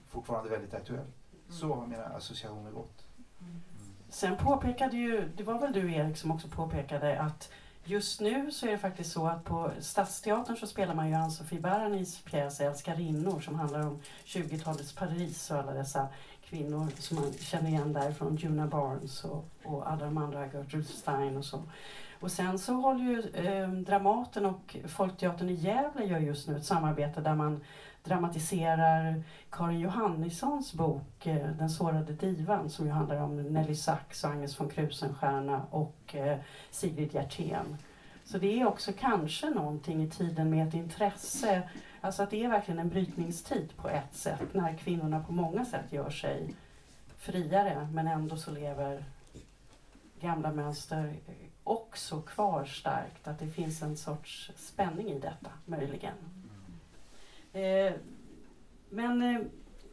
fortfarande väldigt aktuellt. Så har mina associationer gått. Mm. Sen påpekade ju, det var väl du Erik som också påpekade att just nu så är det faktiskt så att på Stadsteatern så spelar man ju Ann-Sofie Baranis pjäs Älskarinnor som handlar om 20-talets Paris och alla dessa kvinnor som man känner igen därifrån, Juna Barnes och, och alla de andra, Gertrude Stein och så. Och sen så håller ju eh, Dramaten och Folkteatern i Gävle gör just nu ett samarbete där man dramatiserar Karin Johannissons bok eh, Den sårade divan som ju handlar om Nelly Sachs och Agnes von Krusenstjerna och eh, Sigrid Hjertén. Så det är också kanske någonting i tiden med ett intresse, alltså att det är verkligen en brytningstid på ett sätt när kvinnorna på många sätt gör sig friare men ändå så lever gamla mönster också kvar starkt, att det finns en sorts spänning i detta möjligen. Eh, men eh,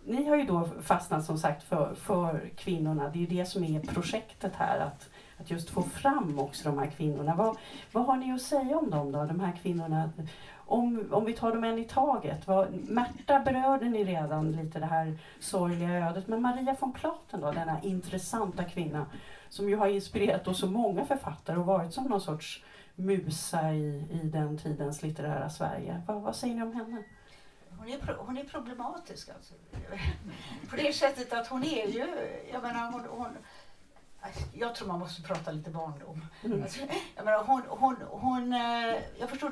ni har ju då fastnat som sagt för, för kvinnorna. Det är ju det som är projektet här. Att, att just få fram också de här kvinnorna. Vad, vad har ni att säga om dem då, de här kvinnorna? Om, om vi tar dem en i taget. Vad, Märta berörde ni redan lite det här sorgliga ödet. Men Maria von Platen då, denna intressanta kvinna som ju har inspirerat oss så många författare och varit som någon sorts musa i, i den tidens litterära Sverige. Vad, vad säger ni om henne? Hon är, hon är problematisk alltså. På det sättet att hon är ju, jag menar hon, hon Jag tror man måste prata lite barndom. Mm. Alltså, jag, menar, hon, hon, hon, eh, jag förstod,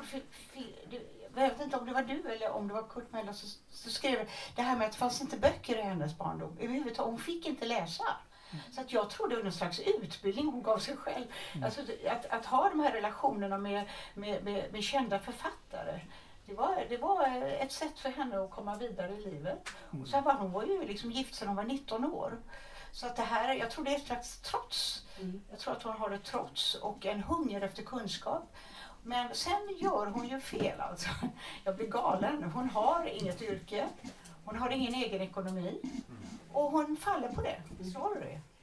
jag vet inte om det var du eller om det var Kurt Mella som så skrev det här med att det fanns inte böcker i hennes barndom. Överhuvudtaget, hon fick inte läsa. Så att jag trodde det var någon slags utbildning hon gav sig själv. Alltså, att, att ha de här relationerna med, med, med, med kända författare. Det var, det var ett sätt för henne att komma vidare i livet. Och så var, hon var ju liksom gift sedan hon var 19 år. Så att det här, jag tror det är ett slags trots. Mm. Jag tror att hon har ett trots och en hunger efter kunskap. Men sen gör hon ju fel alltså. Jag blir galen. Hon har inget yrke. Hon har ingen egen ekonomi. Och hon faller på det. Sorry. Eh, Det, det.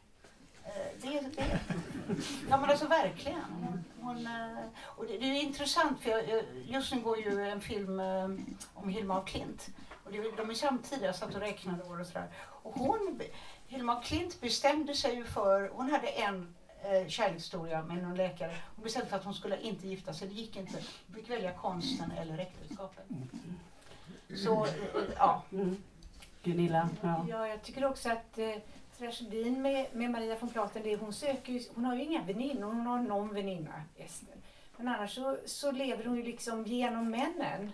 Ja men alltså verkligen. Hon, hon, eh, och det, det är intressant för jag, just nu går ju en film eh, om Hilma af Klint. Och det, de är samtidiga, jag satt och räknade år och sådär. Och hon, Hilma af Klint bestämde sig ju för, hon hade en eh, kärlekshistoria med någon läkare. Hon bestämde för att hon skulle inte gifta sig, det gick inte. Hon fick välja konsten eller äktenskapet. Så, eh, ja. Mm. Gunilla? Ja. Ja, jag tycker också att eh, tragedin med, med Maria von Platen, det är hon söker ju, hon har ju inga väninnor, hon har någon väninna, Ester. Men annars så, så lever hon ju liksom genom männen.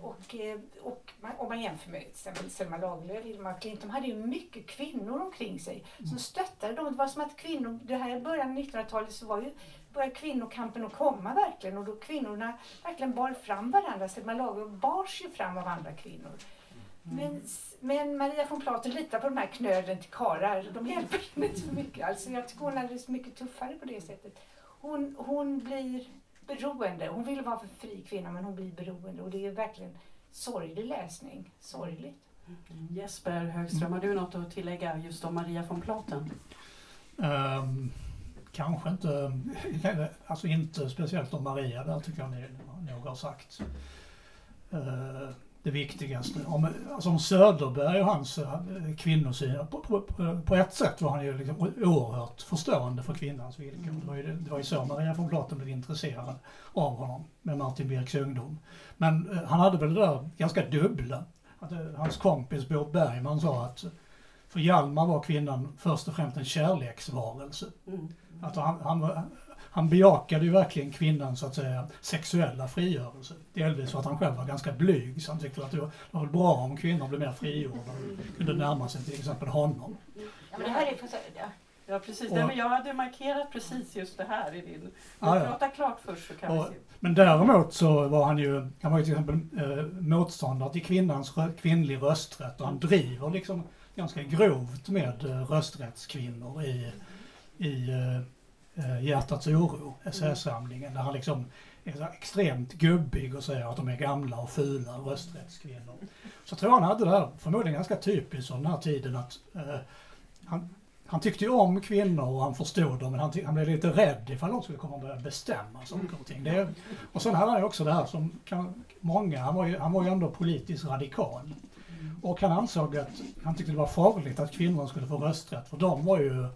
Och, eh, och man, om man jämför med till exempel Selma Lagerlöf, Hilma Klint, de hade ju mycket kvinnor omkring sig som stöttade dem. Det var som att kvinnor, det här i början av 1900-talet så var ju började kvinnokampen att komma verkligen och då kvinnorna verkligen bar fram varandra. Selma Lagerlöf bars ju fram av andra kvinnor. Men, men Maria von Platen litar på de här knöden till karlar. De hjälper henne inte så mycket. Alltså jag tycker hon är mycket tuffare på det sättet. Hon, hon blir beroende. Hon vill vara en fri kvinna men hon blir beroende och det är verkligen sorglig läsning. Sorgligt. Jesper Högström, har du något att tillägga just om Maria von Platen? Ehm, kanske inte, alltså inte speciellt om Maria, där tycker jag ni nog har sagt. Eh, det viktigaste. Om, alltså om Söderberg och hans eh, kvinnosyn, på, på, på, ett sätt var han ju liksom oerhört förstående för kvinnans villkor. Det var ju, det var ju så Maria von Platen blev intresserad av honom med Martin Birks ungdom. Men eh, han hade väl det där ganska dubbla. Att, eh, hans kompis Bo Bergman sa att för Hjalmar var kvinnan först och främst en kärleksvarelse. Mm. Att han, han, han bejakade ju verkligen kvinnans så att säga, sexuella frigörelse. Delvis för att han själv var ganska blyg, så han tyckte att det var, det var bra om kvinnor blev mer frigjorda och kunde närma sig till exempel honom. ja men det här är för, ja. Ja precis, Och- Nej, men jag hade markerat precis just det här i din... Men ja. prata klart först så kan Och- vi se. Men däremot så var han ju, han var ju till exempel eh, motståndare till kvinnans rö- kvinnlig rösträtt och han driver liksom ganska grovt med eh, rösträttskvinnor i, i eh, eh, Hjärtats oro, essäsamlingen, där han liksom är så extremt gubbig och säger att de är gamla och fula rösträttskvinnor. Så jag tror han hade det här, förmodligen ganska typiskt från den här tiden att eh, han, han tyckte ju om kvinnor och han förstod dem men han, han blev lite rädd ifall de skulle komma och börja bestämma saker och ting. Det, och sen hade han ju också det här som kan, många, han var, ju, han var ju ändå politiskt radikal. Och han ansåg att, han tyckte det var farligt att kvinnor skulle få rösträtt för de var ju,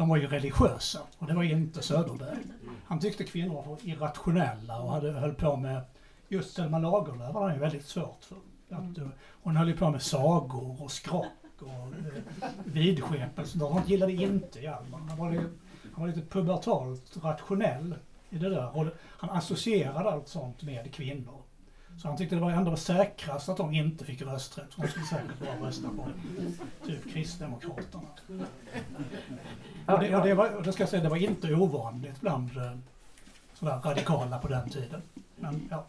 de var ju religiösa och det var inte Söderberg. Han tyckte kvinnor var irrationella och hade, höll på med, just Selma Lagerlöf var han ju väldigt svårt för. Att, eh, hon höll ju på med sagor och skrock och eh, vidskepelse. De gillade inte Hjalmar. Han var, han var lite pubertalt rationell i det där. Och han associerade allt sånt med kvinnor. Så han tyckte det var ändå säkrast att de inte fick rösträtt. För de skulle säkert bara rösta på typ Kristdemokraterna. Och det, och det, var, det ska jag säga, det var inte ovanligt bland eh, sådär radikala på den tiden. Men ja,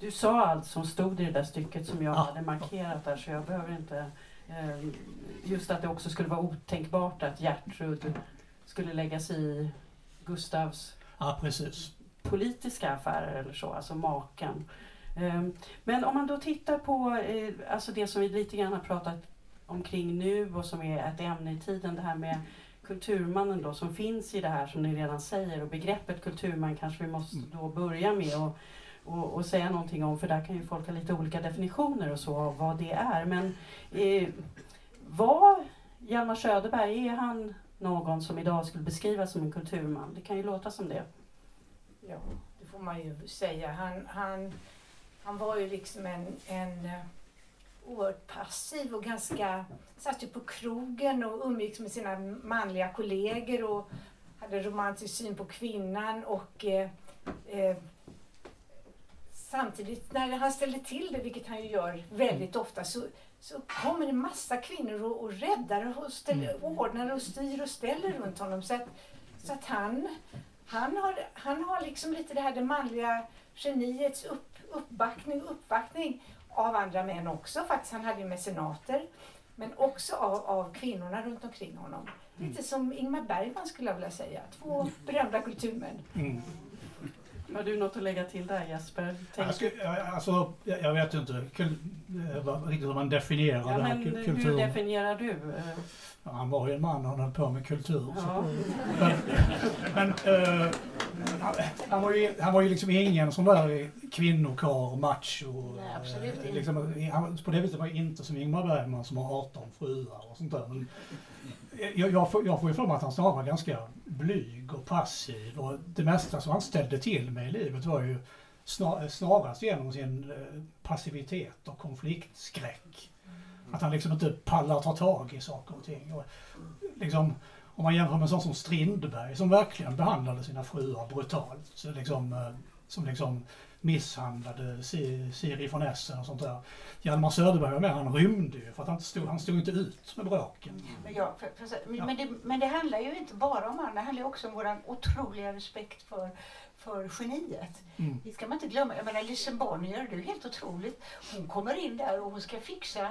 Du sa allt som stod i det där stycket som jag Ja. hade markerat där så jag behöver inte... Eh, just att det också skulle vara otänkbart att Gertrud skulle lägga sig i Gustavs ja politiska affärer eller så, alltså maken. Ehm, Men om man då tittar på eh, alltså det som vi lite grann har pratat omkring nu och som är ett ämne i tiden, det här med kulturmannen då som finns i det här som ni redan säger och begreppet kulturman kanske vi måste Mm. då börja med och, och, och säga någonting om för där kan ju folk ha lite olika definitioner och så av vad det är. Men eh, var Hjalmar Söderberg, är han någon som idag skulle beskrivas som en kulturman? Det kan ju låta som det. Ja, det får man ju säga. Han, han, han var ju liksom en, en eh, oerhört passiv och ganska, satt ju på krogen och umgicks med sina manliga kollegor och hade romantisk syn på kvinnan och eh, eh, samtidigt när han ställde till det, vilket han ju gör väldigt ofta, så, så kommer det massa kvinnor och, och räddar och ställer, ordnar och styr och ställer runt honom. Så att, så att han, han, har, han har liksom lite det här det manliga geniets upp, uppbackning uppvaktning av andra män också faktiskt. Han hade ju mecenater. Men också av, av kvinnorna runt omkring honom. Lite som Ingmar Bergman skulle jag vilja säga. Två berömda kulturmän. Mm. Har du något att lägga till där Jesper? Tänk... Jag, ska, jag- alltså, jag vet inte kul, eh, vad, riktigt hur man definierar ja, det här men kul- hur definierar du? eh, Ja, han var ju en man och höll på med kultur. så- Ja. Men, men eh, han, han, var ju, han var ju liksom ingen sån där kvinnokar, macho. Nej, absolut inte. liksom, han, på det viset var jag inte som Ingmar Bergman som har 18 fruar och sånt där. Men jag, jag, får, jag får ju för mig att han snarare var ganska blyg och passiv och det mesta som han ställde till med i livet var ju snar, snarast genom sin eh, passivitet och konfliktskräck. Att han liksom inte pallar ta tag i saker och ting. Och liksom, om man jämför med en sån som Strindberg som verkligen behandlade sina fruar brutalt. Så liksom, eh, som liksom misshandlade Si- Siri von Essen och sånt där. Hjalmar Söderberg var med, han rymde ju för att han stod, han stod inte ut med bråken. Men, ja, för, för, men, det, men det handlar ju inte bara om honom, det handlar ju också om vår otroliga respekt för, för geniet. Mm. Det ska man inte glömma. Jag menar Lisen Bonnier, det är helt otroligt. Hon kommer in där och hon ska fixa... Eh,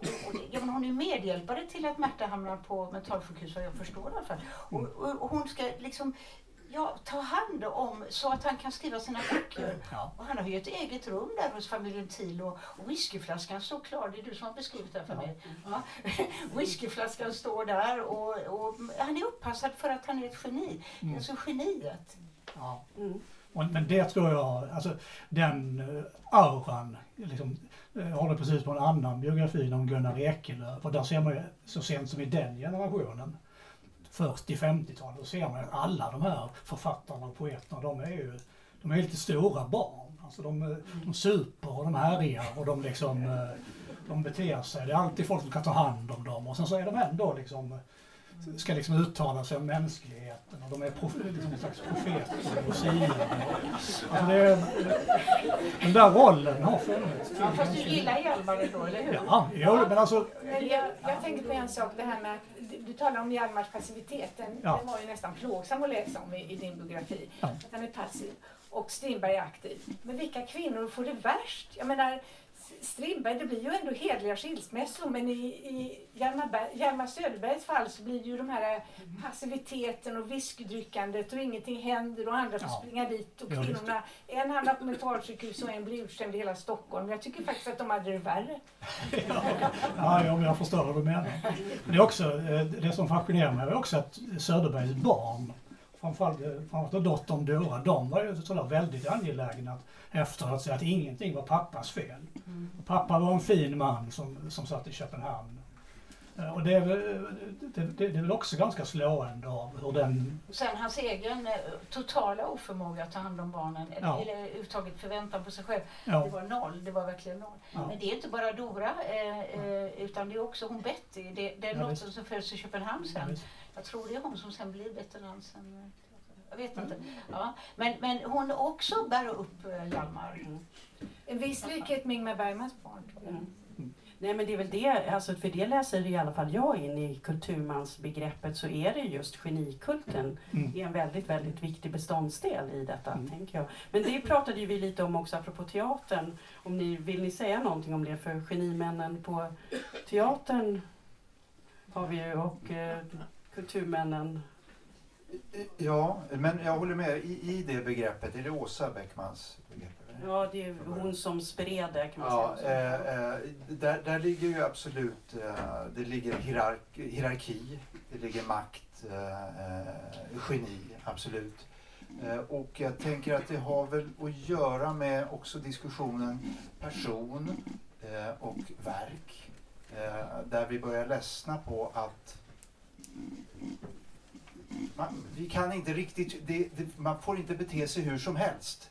och, och, ja, men hon är ju medhjälpare till att Märta hamnar på mentalsjukhus vad jag förstår i alla fall. Och, och, och hon ska liksom ja, ta hand om så att han kan skriva sina böcker. Ja. Och han har ju ett eget rum där hos familjen Thiel och, och whiskyflaskan står klar. Det är du som har beskrivit det här för mig. Ja. Whiskyflaskan står där och, och han är uppassad för att han är ett geni. Mm. Alltså geniet. Ja. Mm. Och, men det tror jag, alltså den uh, auran, liksom, eh, jag håller precis på en annan biografi om Gunnar Ekelöf och där ser man ju så sent som i den generationen, 40-50-talet, då ser man att alla de här författarna och poeterna, de är ju de är lite stora barn. Alltså de, eh, de super och de härjar och de liksom eh, de beter sig. Det är alltid folk som kan ta hand om dem och sen så är de ändå liksom ska liksom uttala sig om mänskligheten och de är prof, liksom en slags profeter och siare. Alltså det är, den där rollen har funnits. Ja, fast du gillar Hjalmar ändå, eller hur? Ja, jo, men alltså, Men jag, jag tänker på en sak, det här med att du, talar om Hjalmars passivitet. Den, Ja. den var ju nästan plågsam att läsa om i, i din biografi. Ja. Att han är passiv och Strindberg är aktiv. Men vilka kvinnor får det värst? Jag menar, Strindberg, det blir ju ändå hedliga skilsmässor men i, i Hjalmar, Berg, Hjalmar Söderbergs fall så blir det ju de här eh, passiviteten och whiskydrickandet och ingenting händer och andra får Ja. springa dit och Ja, kvinnorna, en hamnar på mentalsjukhus och en blir utskämd i hela Stockholm. Jag tycker faktiskt att de hade det värre. ja, ja, men jag förstår vad du menar. Men det, är också, eh, det som fascinerar mig är också att Söderbergs barn, framförallt, eh, framförallt dottern Dora, de var ju sådär väldigt angelägna att efteråt säga att ingenting var pappas fel. Och pappa var en fin man som, som satt i Köpenhamn. Eh, Och det är, väl- det, det, det är väl också ganska slående av hur den... Sen hans egen eh, totala oförmåga att ta hand om barnen, Ja. eller överhuvudtaget förväntan på sig själv. Det Ja, var noll, det var verkligen noll. Ja. Men det är inte bara Dora, eh, eh, utan det är också hon Betty. Det, det är Ja, något som föds i Köpenhamn sen. Jag tror det är hon som sen blir veteran sen. Jag vet inte. Ja. Men, men hon också bär upp eh, Hjalmar. En viss likhet med Ingmar Bergmans barn. tror jag. Mm. Nej men det är väl det, alltså för det läser i alla fall jag in i kulturmansbegreppet så är det just genikulten Mm. är en väldigt, väldigt viktig beståndsdel i detta, Mm. tänker jag. Men det pratade ju vi lite om också apropå teatern. Om ni, vill ni säga någonting om det? För genimännen på teatern har vi ju och eh, kulturmännen. Ja, men jag håller med. I, i det begreppet, är det Åsa Beckmans begrepp? Ja, det är hon som spred det kan man Ja, säga. eh, eh, där, där ligger ju absolut, eh, det ligger hierark, hierarki, det ligger makt, eh, eh, geni, absolut. Och jag tänker att det har väl att göra med också diskussionen person och verk. Där vi börjar ledsna på att man, vi kan inte riktigt, det, det, man får inte bete sig hur som helst.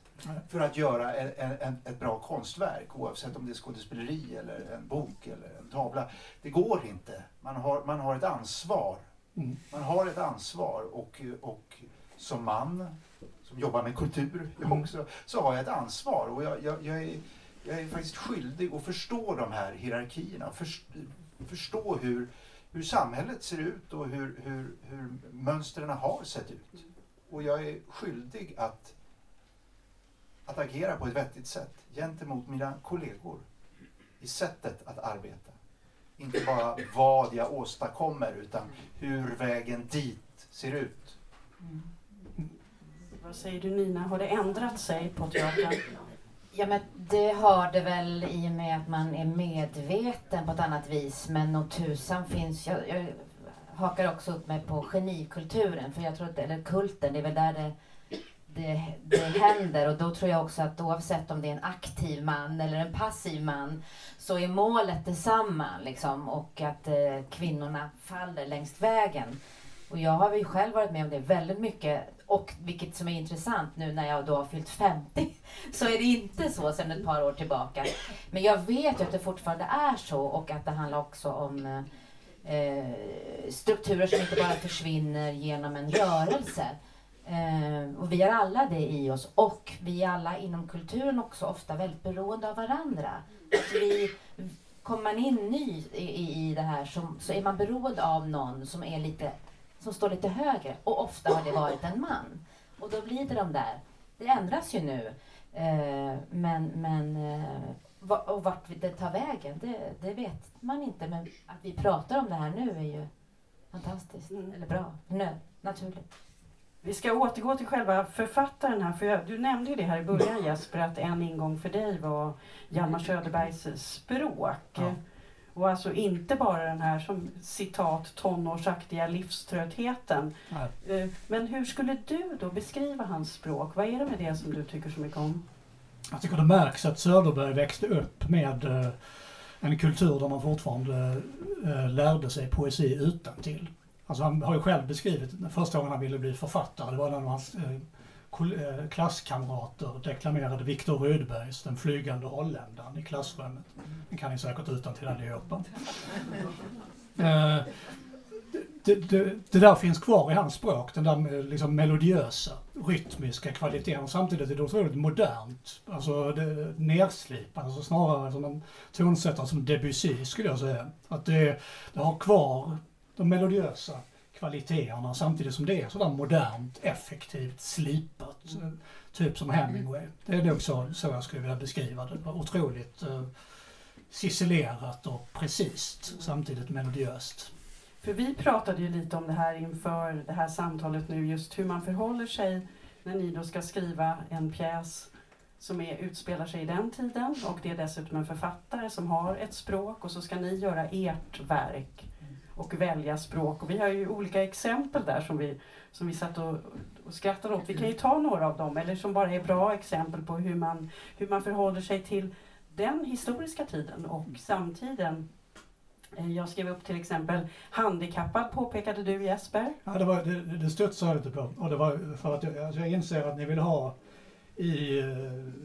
för att göra en, en, ett bra konstverk oavsett om det är skådespeleri eller en bok eller en tavla. Det går inte. Man har, man har ett ansvar. Mm. Man har ett ansvar och, och som man som jobbar med kultur Mm. också, så har jag ett ansvar och jag, jag, jag, är, jag är faktiskt skyldig att förstå de här hierarkierna. Först, förstå hur, hur samhället ser ut och hur, hur, hur mönstren har sett ut. Och jag är skyldig att, att agera på ett vettigt sätt gentemot mina kollegor i sättet att arbeta. Inte bara vad jag åstadkommer utan hur vägen dit ser ut. Mm. Vad säger du Nina, har det ändrat sig på teatern? Ja, men det har det väl i och med att man är medveten på ett annat vis. Men nog tusan finns... Jag, jag hakar också upp mig på genikulturen, för jag tror att, eller kulten, det är väl där det, det, det händer. Och då tror jag också att oavsett om det är en aktiv man eller en passiv man, så är målet detsamma. Liksom, och att eh, kvinnorna faller längs vägen. Och jag har ju själv varit med om det väldigt mycket. Och vilket som är intressant nu när jag då har fyllt 50 så är det inte så sedan ett par år tillbaka. Men jag vet ju att det fortfarande är så och att det handlar också om eh, strukturer som inte bara försvinner genom en rörelse. Eh, och vi har alla det i oss och vi är alla inom kulturen också ofta väldigt beroende av varandra. Att vi, kommer man in ny i, i, i det här så, så är man beroende av någon som är lite som står lite högre och ofta har det varit en man. Och då blir det de där. Det ändras ju nu. Eh, men men eh, och vart det tar vägen, det, det vet man inte. Men att vi pratar om det här nu är ju fantastiskt. Mm. Eller bra. Nö, naturligt. Vi ska återgå till själva författaren här, för jag, du nämnde ju det här i början Jesper, att en ingång för dig var Hjalmar Söderbergs språk. Ja. Och alltså inte bara den här som citat tonårsaktiga livströttheten. Nej. Eh, Men hur skulle du då beskriva hans språk? Vad är det med det som du tycker så mycket om? Jag tycker det märks att Söderberg växte upp med eh, en kultur där man fortfarande eh, lärde sig poesi utan till. Alltså han har ju själv beskrivit första gången han ville bli författare, det var när eh, klasskamrater deklamerade Viktor Rydbergs Den flygande holländaren i klassrummet. Den kan ni säkert utan till allihopa. Eh, det, det, det där finns kvar i hans språk, den där eh, liksom melodiösa, rytmiska kvaliteten. Samtidigt är det otroligt modernt, alltså det, nerslipat, alltså snarare som en tonsättare som Debussy skulle jag säga. Att det, det har kvar de melodiösa kvaliteterna samtidigt som det är sådär modernt, effektivt, slipat. eh, Typ som Hemingway. Det är nog så, så jag skulle vilja beskriva det. det var otroligt eh, cicelerat och precis, samtidigt melodiöst. För vi pratade ju lite om det här inför det här samtalet nu, just hur man förhåller sig när ni då ska skriva en pjäs som är, utspelar sig i den tiden och det är dessutom en författare som har ett språk och så ska ni göra ert verk och välja språk. Och vi har ju olika exempel där som vi, som vi satt och, och skrattade åt. Vi kan ju ta några av dem, eller som bara är bra exempel på hur man, hur man förhåller sig till den historiska tiden och samtiden. Eh, Jag skrev upp till exempel handikappad påpekade du Jesper. Ja, det, var, det, det studsade jag lite på. Och det var för att jag, alltså jag inser att ni vill ha i eh,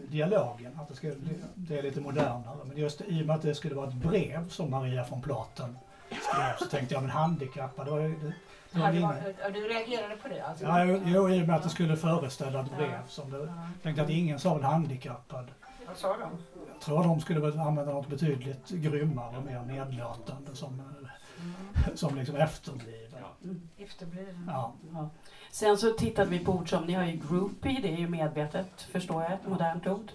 dialogen, att det, ska, det är lite modernare. Men just i och med att det skulle vara ett brev som Maria von Platen skrev så tänkte jag, men handikappad, det var ju... Det, det var var, du reagerade på det alltså? ja, jo, jo, i och med att det skulle föreställa ett brev. Som det, tänkte att ingen sa väl handikappad. Vad sa de? Jag tror de skulle använda något betydligt grymmare och mer nedlåtande som, eh, som liksom efterbliven. Efterbliven. Ja. Ja. Sen så tittade vi på ord som, ni har ju groupie, det är ju medvetet förstår jag, ett modernt ord.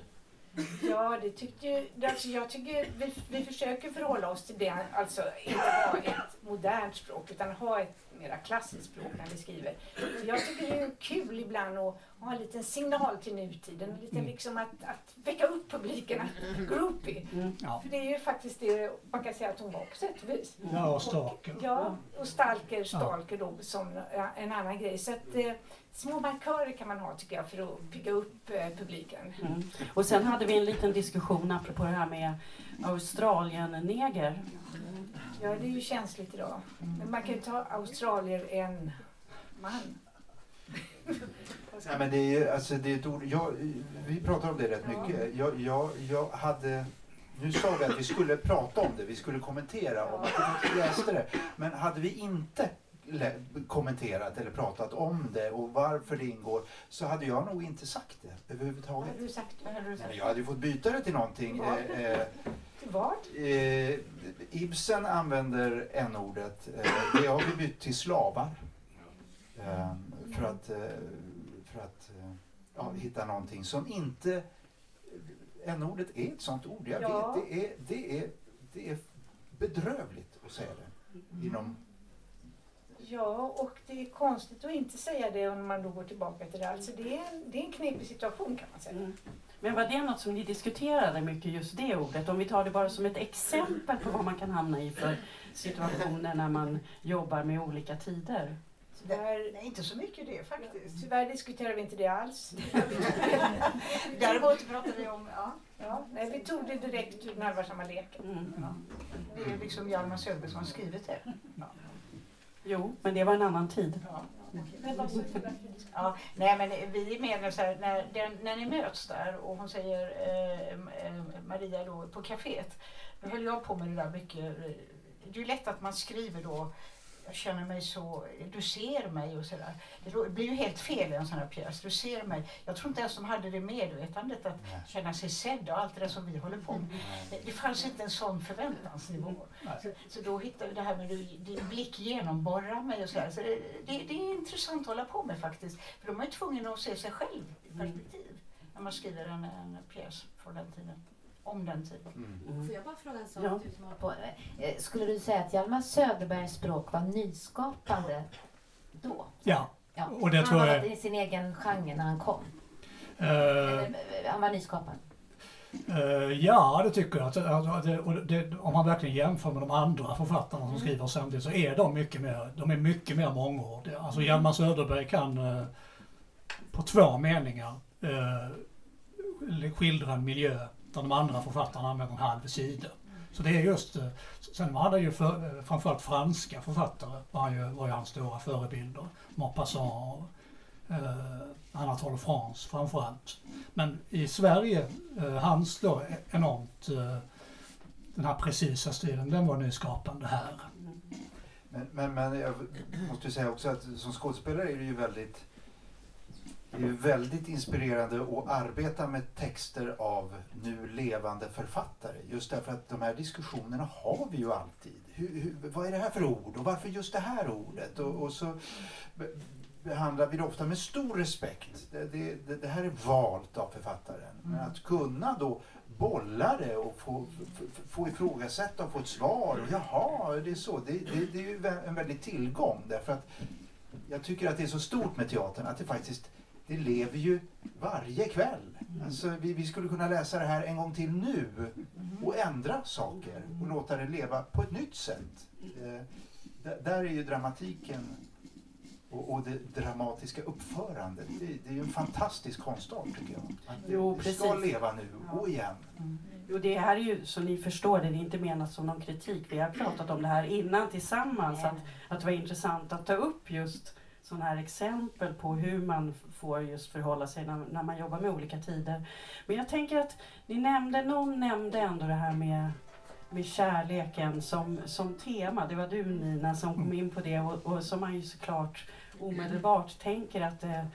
Ja, det tyckte ju, alltså jag tycker vi, vi försöker förhålla oss till det, alltså inte ha ett modernt språk utan ha ett mera klassiskt språk när vi skriver. Så jag tycker det är kul ibland att ha en liten signal till nutiden, lite Mm. liksom att, att väcka upp publiken, att groupie. Mm. Ja. För det är ju faktiskt det man kan säga att hon var på sätt och vis. Ja, och stalker. Ja, och stalker, stalker då som en annan grej. Så att eh, små markörer kan man ha tycker jag för att pigga upp eh, publiken. Mm. Och sen hade vi en liten diskussion apropå det här med Australien-neger. Ja, det är ju känsligt idag. Men man kan ju ta australier en man. Ja, men det är, alltså, det är ett ord, jag, vi pratar om det rätt Ja. mycket. Jag, jag, jag hade, nu sa vi att vi skulle prata om det, vi skulle kommentera om att vi läste det. Men hade vi inte kommenterat eller pratat om det och varför det ingår så hade jag nog inte sagt det Vad överhuvudtaget. hade du sagt? Vad hade du sagt? Men jag hade ju fått byta det till någonting. Ja. Eh, eh, Till vad? Eh, Ibsen använder n-ordet. Eh, det har vi bytt till slavar. Eh, för att, eh, för att ja, hitta någonting som inte... N-ordet är ett sånt ord. Jag Ja. vet, det är, det, är, det är bedrövligt att säga det. Inom, Ja, och det är konstigt att inte säga det om man då går tillbaka till det. Alltså det är en, det är en knepig situation kan man säga. Mm. Men var det något som ni diskuterade mycket, just det ordet? Om vi tar det bara som ett exempel på vad man kan hamna i för situationer när man jobbar med olika tider. Tyvärr, Nej, inte så mycket det faktiskt. tyvärr diskuterar vi inte det alls. Däremot pratar vi om, ja, Ja, nej, vi tog det direkt ur den allvarsamma leken. Mm. ja. det är liksom Hjalmar Söderberg som har skrivit det. Jo, men det var en annan tid. Ja. Men vad så. Ja, nej men vi menar så här, när, den, när ni möts där och hon säger eh, eh, Maria då på kaféet, då höll jag på med det där mycket. Det är ju lätt att man skriver då jag känner mig så, du ser mig och sådär. Det blir ju helt fel i en sån här pjäs. Du ser mig. Jag tror inte ens de hade det medvetandet att Nej. känna sig sedda och allt det där som vi håller på med. Det, det fanns inte en sån förväntansnivå. Nej. Så, så då hittar vi det här med du, din blick genomborrar mig och så här. Så det, det, det är intressant att hålla på med faktiskt. För då är man ju tvungen att se sig själv i perspektiv när man skriver en, en pjäs från den tiden. Om den tiden. mm. Får jag bara fråga en sak? Ja. Du som på. Eh, Skulle du säga att Hjalmar Söderbergs språk var nyskapande då? Ja, Ja. Och det han tror var jag- i sin egen genre när han kom? eh, Eller, eh, han var nyskapande? eh, ja det tycker jag. Att, att, det, och det, om man verkligen jämför med de andra författarna som skriver samtidigt så är de mycket mer, de är mycket mer mångordiga. Alltså Hjalmar Söderberg kan eh, på två meningar eh, skildra en miljö där de andra författarna använder en halv sida. Så det är just, eh, sen var han ju för, eh, framförallt franska författare var, han ju, var ju hans stora förebilder. Maupassant och eh, Anatole France framförallt. Men i Sverige, eh, hans då enormt, eh, den här precisa stilen, den var nyskapande här. Men, men, men jag måste ju säga också att som skådespelare är det ju väldigt det är väldigt inspirerande att arbeta med texter av nu levande författare. Just därför att de här diskussionerna har vi ju alltid. Hur, hur, vad är det här för ord och varför just det här ordet? Och, och så be- behandlar vi det ofta med stor respekt. Det, det, det, här är valt av författaren. Men att kunna då bolla det och få, få, ifrågasätta och få ett svar. Och, Jaha, det är så. Det, det, det är ju en väldig tillgång därför att jag tycker att det är så stort med teatern att det faktiskt det lever ju varje kväll. Alltså, vi, vi skulle kunna läsa det här en gång till nu och ändra saker och låta det leva på ett nytt sätt. Eh, där är ju dramatiken och, och det dramatiska uppförandet. Det, det är ju en fantastisk konstart tycker jag. Att det, Jo, det ska leva nu och igen. Jo, det här är ju, så ni förstår det, det är inte menat som någon kritik. Vi har pratat om det här innan tillsammans, att, att det var intressant att ta upp just sådana här exempel på hur man får just förhålla sig när, när man jobbar med olika tider. Men jag tänker att ni nämnde, någon nämnde ändå det här med, med kärleken som, som tema. Det var du Nina som kom in på det och, och som man ju såklart omedelbart tänker att det,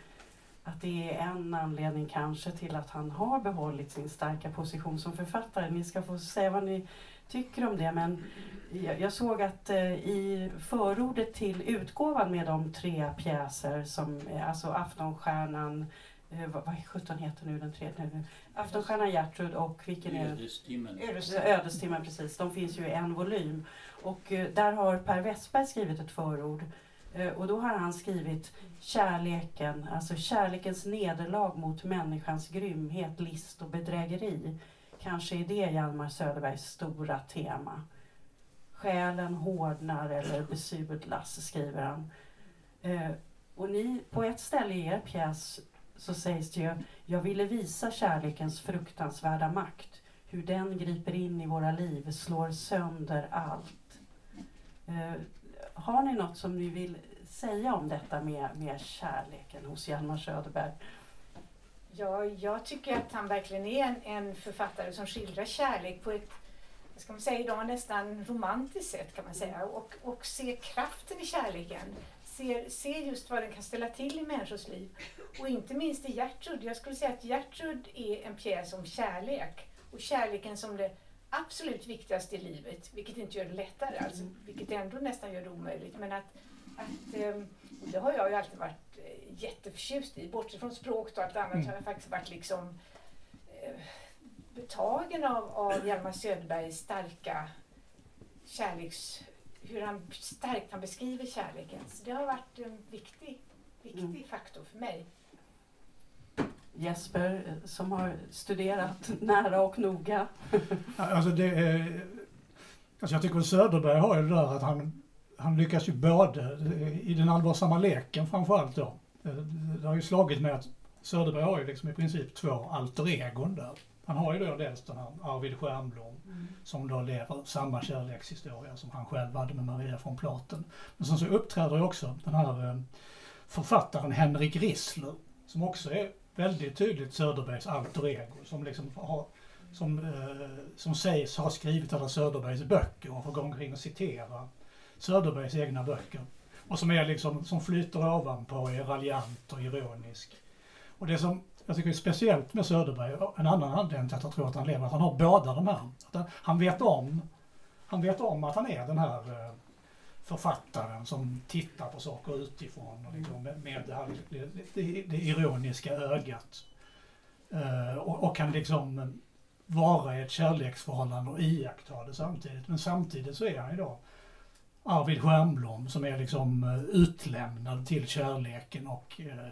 att det är en anledning kanske till att han har behållit sin starka position som författare. Ni ska få säga vad ni tycker om det. Men jag, jag såg att eh, i förordet till utgåvan med de tre pjäser som, alltså Aftonstjärnan, eh, vad, vad sjutton heter nu den tredje? nu? Aftonstjärnan Gertrud och vilken är. Ödestimmen. Ödestimmen, precis. De finns ju i en volym. Och eh, där har Per Westberg skrivit ett förord. Eh, och då har han skrivit kärleken, alltså kärlekens nederlag mot människans grymhet, list och bedrägeri. Kanske är det Hjalmar Söderbergs stora tema. Själen hårdnar eller besudlas, skriver han. Eh, och ni, på ett ställe i er pjäs så sägs det ju, jag ville visa kärlekens fruktansvärda makt hur den griper in i våra liv, slår sönder allt. Eh, har ni något som ni vill säga om detta med, med kärleken hos Hjalmar Söderberg? Ja, jag tycker att han verkligen är en, en författare som skildrar kärlek på ett vad ska man säga idag, nästan romantiskt sätt kan man säga. Och, och ser kraften i kärleken. Ser, ser just vad den kan ställa till i människors liv. Och inte minst i Gertrud. Jag skulle säga att Gertrud är en pjäs om kärlek. Och kärleken som det absolut viktigaste i livet. Vilket inte gör det lättare, alltså, vilket ändå nästan gör det omöjligt. Men att, att ehm, det har jag ju alltid varit eh, jätteförtjust i. Bortsett från språk och allt annat Mm. har jag faktiskt varit liksom eh, betagen av, av Hjalmar Söderbergs starka kärleks... Hur han, starkt han beskriver kärleken. Så det har varit en viktig, viktig Mm. faktor för mig. Jesper eh, som har studerat nära och noga. Alltså det är, alltså jag tycker att Söderberg har ju det där att han, han lyckas ju både i den allvarsamma leken framförallt då. Eh, Det har ju slagit mig att Söderberg har ju liksom i princip två alter egon där. Han har ju då dels den här Arvid Stjernblom som då lever samma kärlekshistoria som han själv hade med Maria från Platen. Men sen så uppträder ju också den här eh, författaren Henrik Rissler som också är väldigt tydligt Söderbergs alter ego som liksom har som, eh, som sägs ha skrivit alla Söderbergs böcker och får gå omkring och citera Söderbergs egna böcker. Och som är liksom, som flyter ovanpå, är raljant och ironisk. Och det som jag tycker är speciellt med Söderberg, och en annan anledning till att jag tror att han lever, att han har båda de här. Att han, vet om, han vet om att han är den här eh, författaren som tittar på saker utifrån och liksom med, med det, här, det, det, det ironiska ögat. Eh, och, och kan liksom vara i ett kärleksförhållande och iaktta det samtidigt. Men samtidigt så är han ju då Arvid Stjernblom som är liksom eh, utlämnad till kärleken och eh,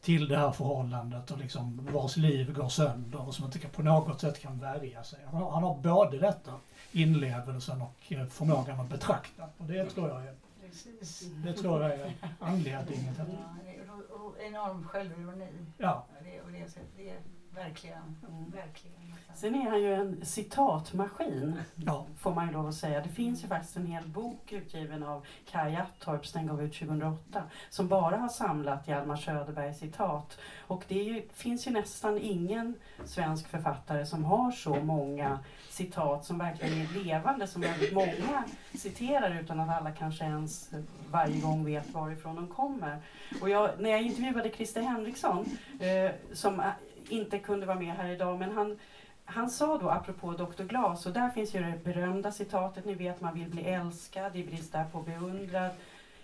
till det här förhållandet och liksom vars liv går sönder och som inte på något sätt kan värja sig. Han har, han har både detta, inlevelsen och eh, förmågan att betrakta. Och det tror jag är, Precis. det tror jag är anledningen till Ja, det. är- och, enorm självironi. Ja, Ja, Det, och det, det verkligen, Mm. verkligen. Sen är han ju en citatmaskin, ja. får man ju lov att säga. Det finns ju faktiskt en hel bok utgiven av Kaj Attorp, den gav ut 2008, som bara har samlat Hjalmar Söderbergs citat. Och det ju, finns ju nästan ingen svensk författare som har så många citat som verkligen är levande, som väldigt många citerar utan att alla kanske ens varje gång vet varifrån de kommer. Och jag, när jag intervjuade Christer Henriksson, eh, som inte kunde vara med här idag, men han han sa då, apropå Dr. Glas, och där finns ju det berömda citatet, ni vet man vill bli älskad, är brist där på beundrad,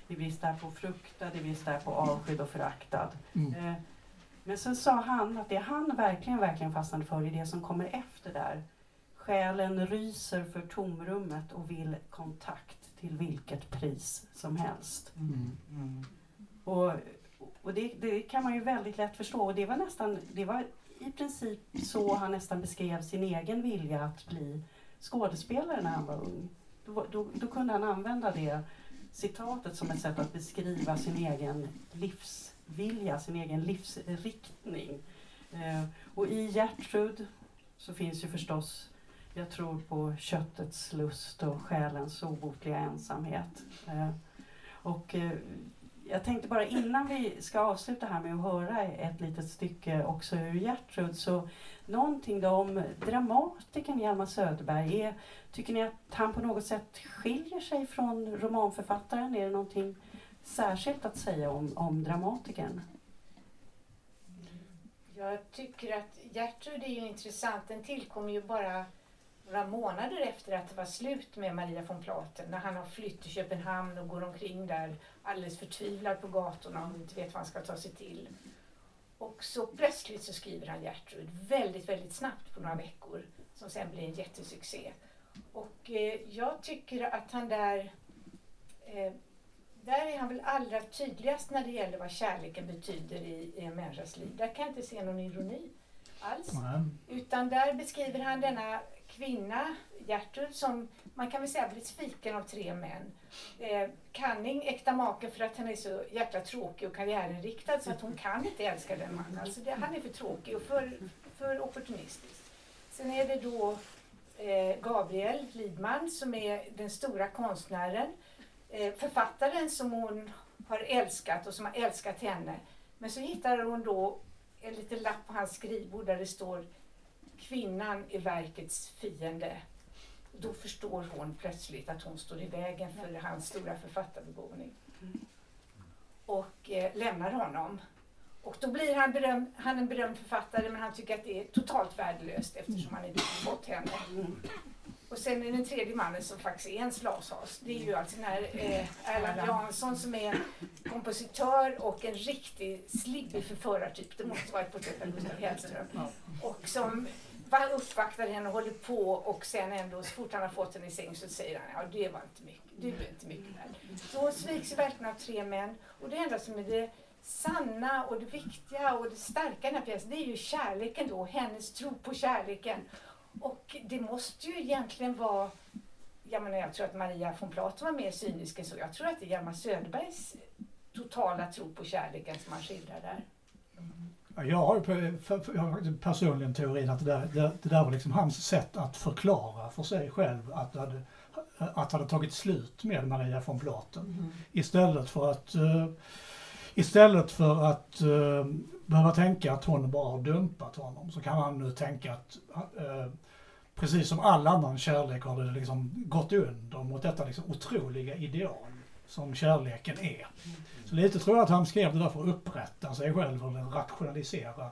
är brist där på fruktad, är brist där på avskydd och föraktad. Mm. Eh, Men sen sa han att det han verkligen, verkligen fastnade för är det som kommer efter där. Själen ryser för tomrummet och vill kontakt till vilket pris som helst. Mm. Mm. Och, och det, det kan man ju väldigt lätt förstå. Och det var nästan, det var i princip så han nästan beskrev sin egen vilja att bli skådespelare när han var ung. Då, då, då kunde han använda det citatet som ett sätt att beskriva sin egen livsvilja, sin egen livsriktning. Eh, och i Gertrud så finns ju förstås jag tror på köttets lust och själens obotliga ensamhet. Eh, och eh, jag tänkte bara innan vi ska avsluta här med att höra ett litet stycke också ur Gertrud, så någonting då om dramatikern Hjalmar Söderberg. Är, tycker ni att han på något sätt skiljer sig från romanförfattaren? Är det någonting särskilt att säga om, om dramatikern? Jag tycker att Gertrud är ju intressant. Den tillkom ju bara några månader efter att det var slut med Maria von Platen. När han har flytt till Köpenhamn och går omkring där alldeles förtvivlad på gatorna och inte vet vad han ska ta sig till. Och så plötsligt så skriver han Gertrud väldigt, väldigt snabbt på några veckor. Som sen blir en jättesuccé. Och eh, jag tycker att han där eh, där är han väl allra tydligast när det gäller vad kärleken betyder i, i en människas liv. Där kan jag inte se någon ironi alls. Nej. Utan där beskriver han denna kvinna, Gertrud, som man kan väl säga blivit sviken av tre män. Eh, Canning, äkta maken för att han är så jäkla tråkig och karriärinriktad så att hon kan inte älska den mannen. Alltså det, han är för tråkig och för, för opportunistisk. Sen är det då eh, Gabriel Lidman som är den stora konstnären eh, författaren som hon har älskat och som har älskat henne. Men så hittar hon då en liten lapp på hans skrivbord där det står Kvinnan är verkets fiende. Då förstår hon plötsligt att hon står i vägen för hans stora författarbegåvning. Och eh, lämnar honom. Och då blir han, beröm, han en berömd författare men han tycker att det är totalt värdelöst eftersom han inte fått henne. Och sen är den tredje mannen som faktiskt är en slashas. Det är ju alltså den här eh, Erland Jansson som är kompositör och en riktig slibbig förförartyp. Det måste vara ett porträtt av Gustav Hellström. Och som uppvaktar henne och håller på och sen ändå så fort han har fått henne i säng så säger han ja det var inte mycket, du är inte mycket värd. Så hon sviks verkligen av tre män och det enda som är det sanna och det viktiga och det starka i den här pjäsen det är ju kärleken då, hennes tro på kärleken. Och det måste ju egentligen vara, jag menar jag tror att Maria von Platen var mer cynisk än så. Jag tror att det är Hjalmar Söderbergs totala tro på kärleken som han skildrar där. Ja, Jag har, jag har faktiskt personligen teorin att det där, det, det där var liksom hans sätt att förklara för sig själv att det hade, att det hade tagit slut med Maria von Platen. Istället för att eh, Istället för att eh, behöva tänka att hon bara har dumpat honom så kan han nu tänka att eh, precis som all annan kärlek har det liksom gått under mot detta liksom otroliga ideal som kärleken är. Så lite tror jag att han skrev det där för att upprätta sig själv eller rationalisera,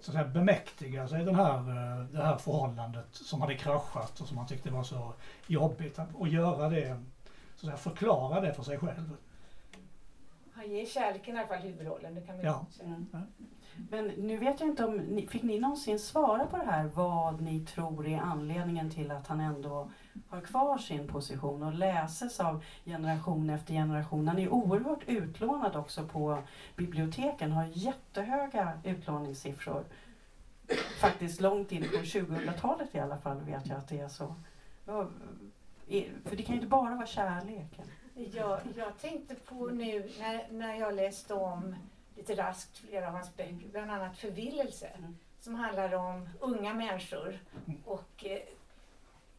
så att säga bemäktiga sig den här, eh, det här förhållandet som hade kraschat och som han tyckte var så jobbigt. Och göra det, så att säga förklara det för sig själv. Han ger kärleken i alla fall huvudrollen, det kan man Ja. ju säga. Mm. Men nu vet jag inte om, ni, fick ni någonsin svara på det här vad ni tror är anledningen till att han ändå har kvar sin position och läses av generation efter generation. Han är oerhört utlånad också på biblioteken, har jättehöga utlåningssiffror. Faktiskt långt in på 2000-talet i alla fall vet jag att det är så. För det kan ju inte bara vara kärleken. Jag, jag tänkte på nu när, när jag läste om lite raskt flera av hans böcker, bland annat Förvillelse, Mm. som handlar om unga människor. Och, eh,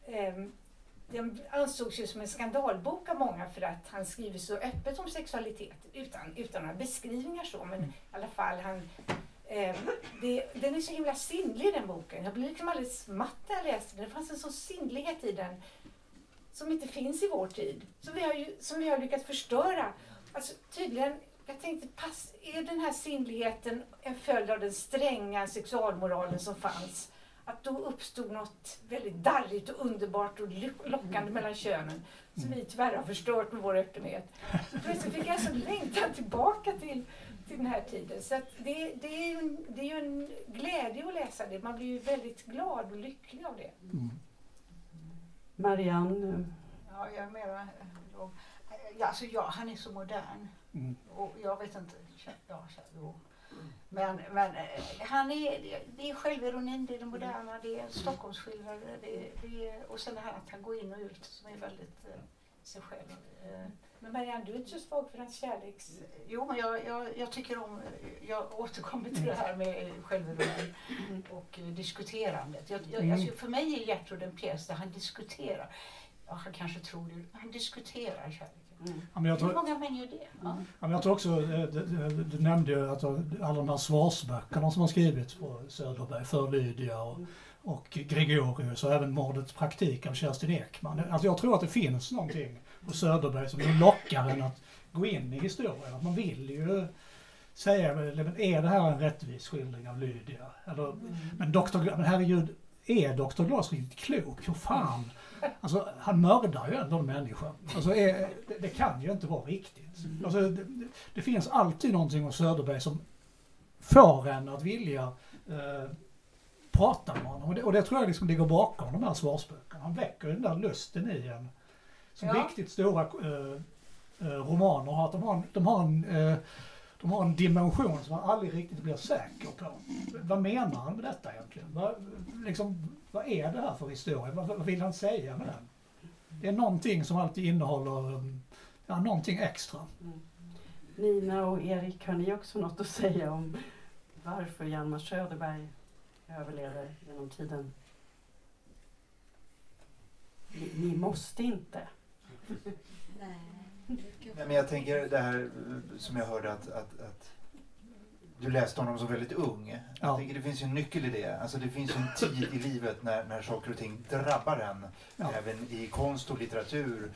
ehm, den ansågs ju som en skandalbok av många för att han skriver så öppet om sexualitet utan, utan några beskrivningar så, men i alla fall han ehm, det, den är så himla sinnlig den boken. Jag blev liksom alldeles matt när jag läste den. Det fanns en sån sinnlighet i den som inte finns i vår tid. Som vi har, ju, som vi har lyckats förstöra. Alltså, tydligen, jag tänkte, pass, är den här sinnligheten en följd av den stränga sexualmoralen som fanns? Att då uppstod något väldigt darrigt och underbart och lockande mellan könen som vi tyvärr har förstört med vår öppenhet. Så plötsligt fick jag så längtan tillbaka till, till den här tiden. Så att det, det, är ju en, det är ju en glädje att läsa det. Man blir ju väldigt glad och lycklig av det. Mm. Marianne, Ja, jag menar, då, ja, alltså, ja, han är så modern. Mm. Och jag vet inte, ja, jo. Men, men eh, han är, det är självironin, det är det moderna, det är Stockholmsskildrare, det, det är, och sen det här att han går in och ut som är väldigt eh, sig själv. Eh, Men Marianne, du är inte så svag för hans kärleks... Jo, men jag, jag, jag tycker om, jag återkommer till det här med självironi och diskuterandet. Jag, jag, Mm. alltså, för mig är Gertrud en pjäs där han diskuterar. Ja, han kanske tror det, han diskuterar Ja, men jag Hur tror, många män gör det? Ja. Ja, men jag tror också, eh, du, du, nämnde ju att alla de här svarsböckerna som har skrivits på Söderberg för Lydia och, och Gregorius och även Mordets praktik av Kerstin Ekman. Alltså jag tror att det finns någonting på Söderberg som lockar en att gå in i historien. Att man vill ju säga, men är det här en rättvis skildring av Lydia? Eller, men, Dr. Gla- men herregud, är Dr. Glas riktigt klok? Hur fan? Alltså, han mördar ju ändå en människa. Alltså, är, det, det kan ju inte vara riktigt. Alltså, det, det- finns alltid någonting hos Söderberg som får en att vilja eh, prata med honom. Och det, och det tror jag liksom ligger bakom de här svarsböckerna. Han väcker den där lusten i en. Som Ja. riktigt stora eh, eh, romaner har. Att de har en, de har en eh, de har en dimension som man aldrig riktigt blir säker på. Vad menar han med detta egentligen? Vad, liksom, vad är det här för historia? Vad, vad vill han säga med den? Det är någonting som alltid innehåller um, ja, någonting extra. Nina och Erik, har ni också något att säga om varför Hjalmar Söderberg överlever genom tiden? Ni, ni måste inte. Nej. Nej, men jag tänker det här eh, som jag hörde att, att, att du läste honom som väldigt ung. Jag Ja. tänker det finns ju en nyckel i det. Alltså det finns en tid i livet när, när saker och ting drabbar en. Ja. Även i konst och litteratur.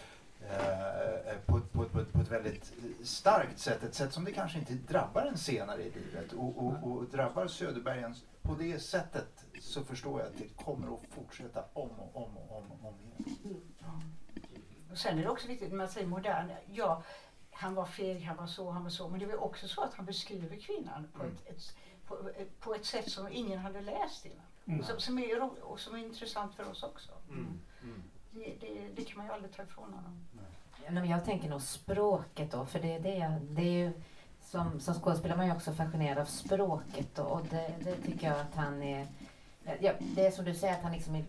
Eh, på, på, på, på ett väldigt starkt sätt. Ett sätt som det kanske inte drabbar en senare i livet. Och, och, och drabbar Söderbergen på det sättet så förstår jag att det kommer att fortsätta om och om och om, och om igen. Och sen är det också viktigt när man säger modern. Ja, han var feg, han var så, han var så. Men det var också så att han beskriver kvinnan på, Mm. ett, ett, på, ett, på ett sätt som ingen hade läst innan. Mm. Som, som, är, och som är intressant för oss också. Mm. Mm. Det, det, det kan man ju aldrig ta ifrån honom. Men jag tänker nog språket då, för det är det, det är ju som, som skådespelare är man ju också fascinerad av språket då, och det, det tycker jag att han är ja, Det är som du säger att han liksom är,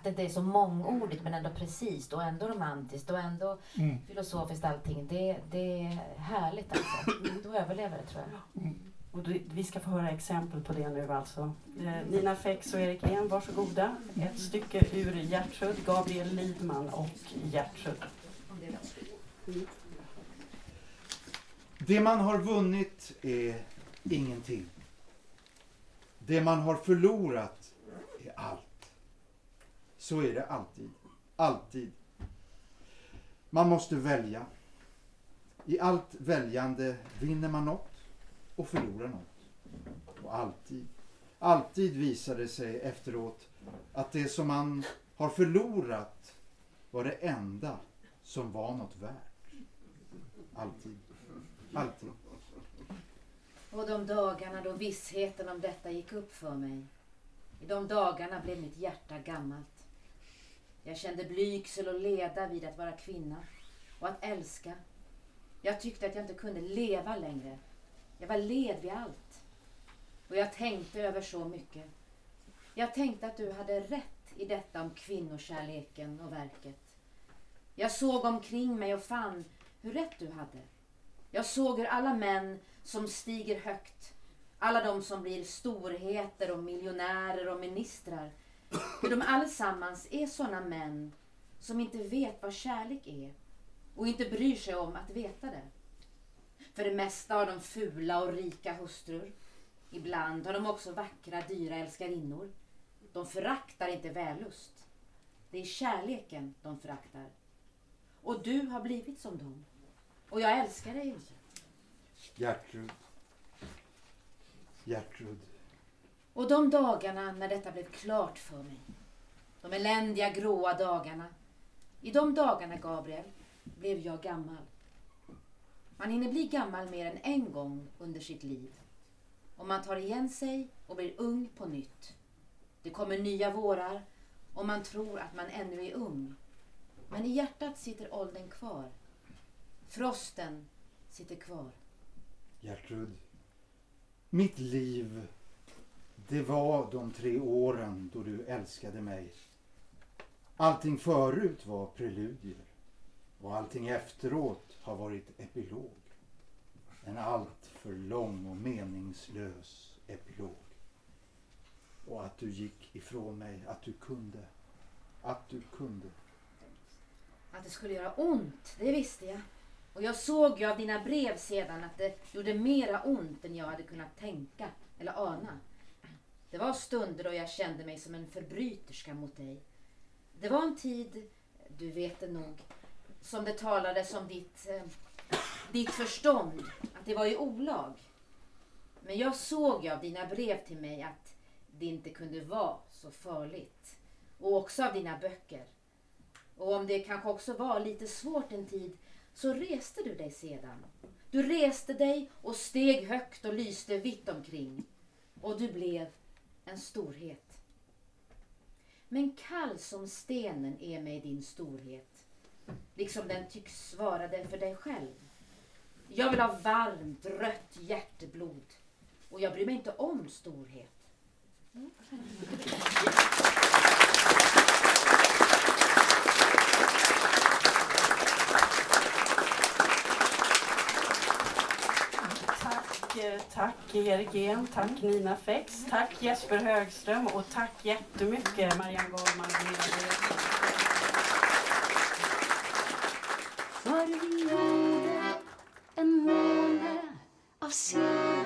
att det inte är så mångordigt men ändå precis och ändå romantiskt och ändå Mm. filosofiskt allting. Det, det är härligt alltså. Då överlever det tror jag. Och du, vi ska få höra exempel på det nu alltså. Eh, Nina Fex och Erik En, varsågoda. Ett stycke ur Gertrud, Gabriel Lidman och Gertrud. Mm. Det man har vunnit är ingenting. Det man har förlorat. Så är det alltid. Alltid. Man måste välja. I allt väljande vinner man något och förlorar något. Och alltid, alltid visar det sig efteråt att det som man har förlorat var det enda som var något värt. Alltid. Alltid. Och de dagarna då vissheten om detta gick upp för mig. I de dagarna blev mitt hjärta gammalt. Jag kände blygsel och leda vid att vara kvinna och att älska. Jag tyckte att jag inte kunde leva längre. Jag var led vid allt. Och jag tänkte över så mycket. Jag tänkte att du hade rätt i detta om kvinnokärleken och verket. Jag såg omkring mig och fann hur rätt du hade. Jag såg hur alla män som stiger högt, alla de som blir storheter och miljonärer och ministrar, för de allesammans är sådana män som inte vet vad kärlek är och inte bryr sig om att veta det. För det mesta har de fula och rika hustrur. Ibland har de också vackra, dyra älskarinnor. De föraktar inte vällust. Det är kärleken de föraktar. Och du har blivit som dem. Och jag älskar dig inte. Gertrud. Gertrud. Och de dagarna när detta blev klart för mig. De eländiga gråa dagarna. I de dagarna, Gabriel, blev jag gammal. Man hinner bli gammal mer än en gång under sitt liv. Och man tar igen sig och blir ung på nytt. Det kommer nya vårar och man tror att man ännu är ung. Men i hjärtat sitter åldern kvar. Frosten sitter kvar. Gertrud. Mitt liv, det var de tre åren då du älskade mig. Allting förut var preludier och allting efteråt har varit epilog. En allt för lång och meningslös epilog. Och att du gick ifrån mig, att du kunde. Att du kunde. Att det skulle göra ont, det visste jag. Och jag såg ju av dina brev sedan att det gjorde mera ont än jag hade kunnat tänka eller ana. Det var stunder då jag kände mig som en förbryterska mot dig. Det var en tid, du vet det nog, som det talades om ditt, eh, ditt förstånd, att det var i olag. Men jag såg ju av dina brev till mig att det inte kunde vara så farligt. Och också av dina böcker. Och om det kanske också var lite svårt en tid så reste du dig sedan. Du reste dig och steg högt och lyste vitt omkring. Och du blev en storhet. Men kall som stenen är mig din storhet. Liksom den tycks vara det för dig själv. Jag vill ha varmt rött hjärteblod. Och jag bryr mig inte om storhet. Mm eh, tack Erik En, tack Nina Fex, tack Jesper Högström. Och tack jättemycket Marianne Goldman och Nina Röth. för en måne av silver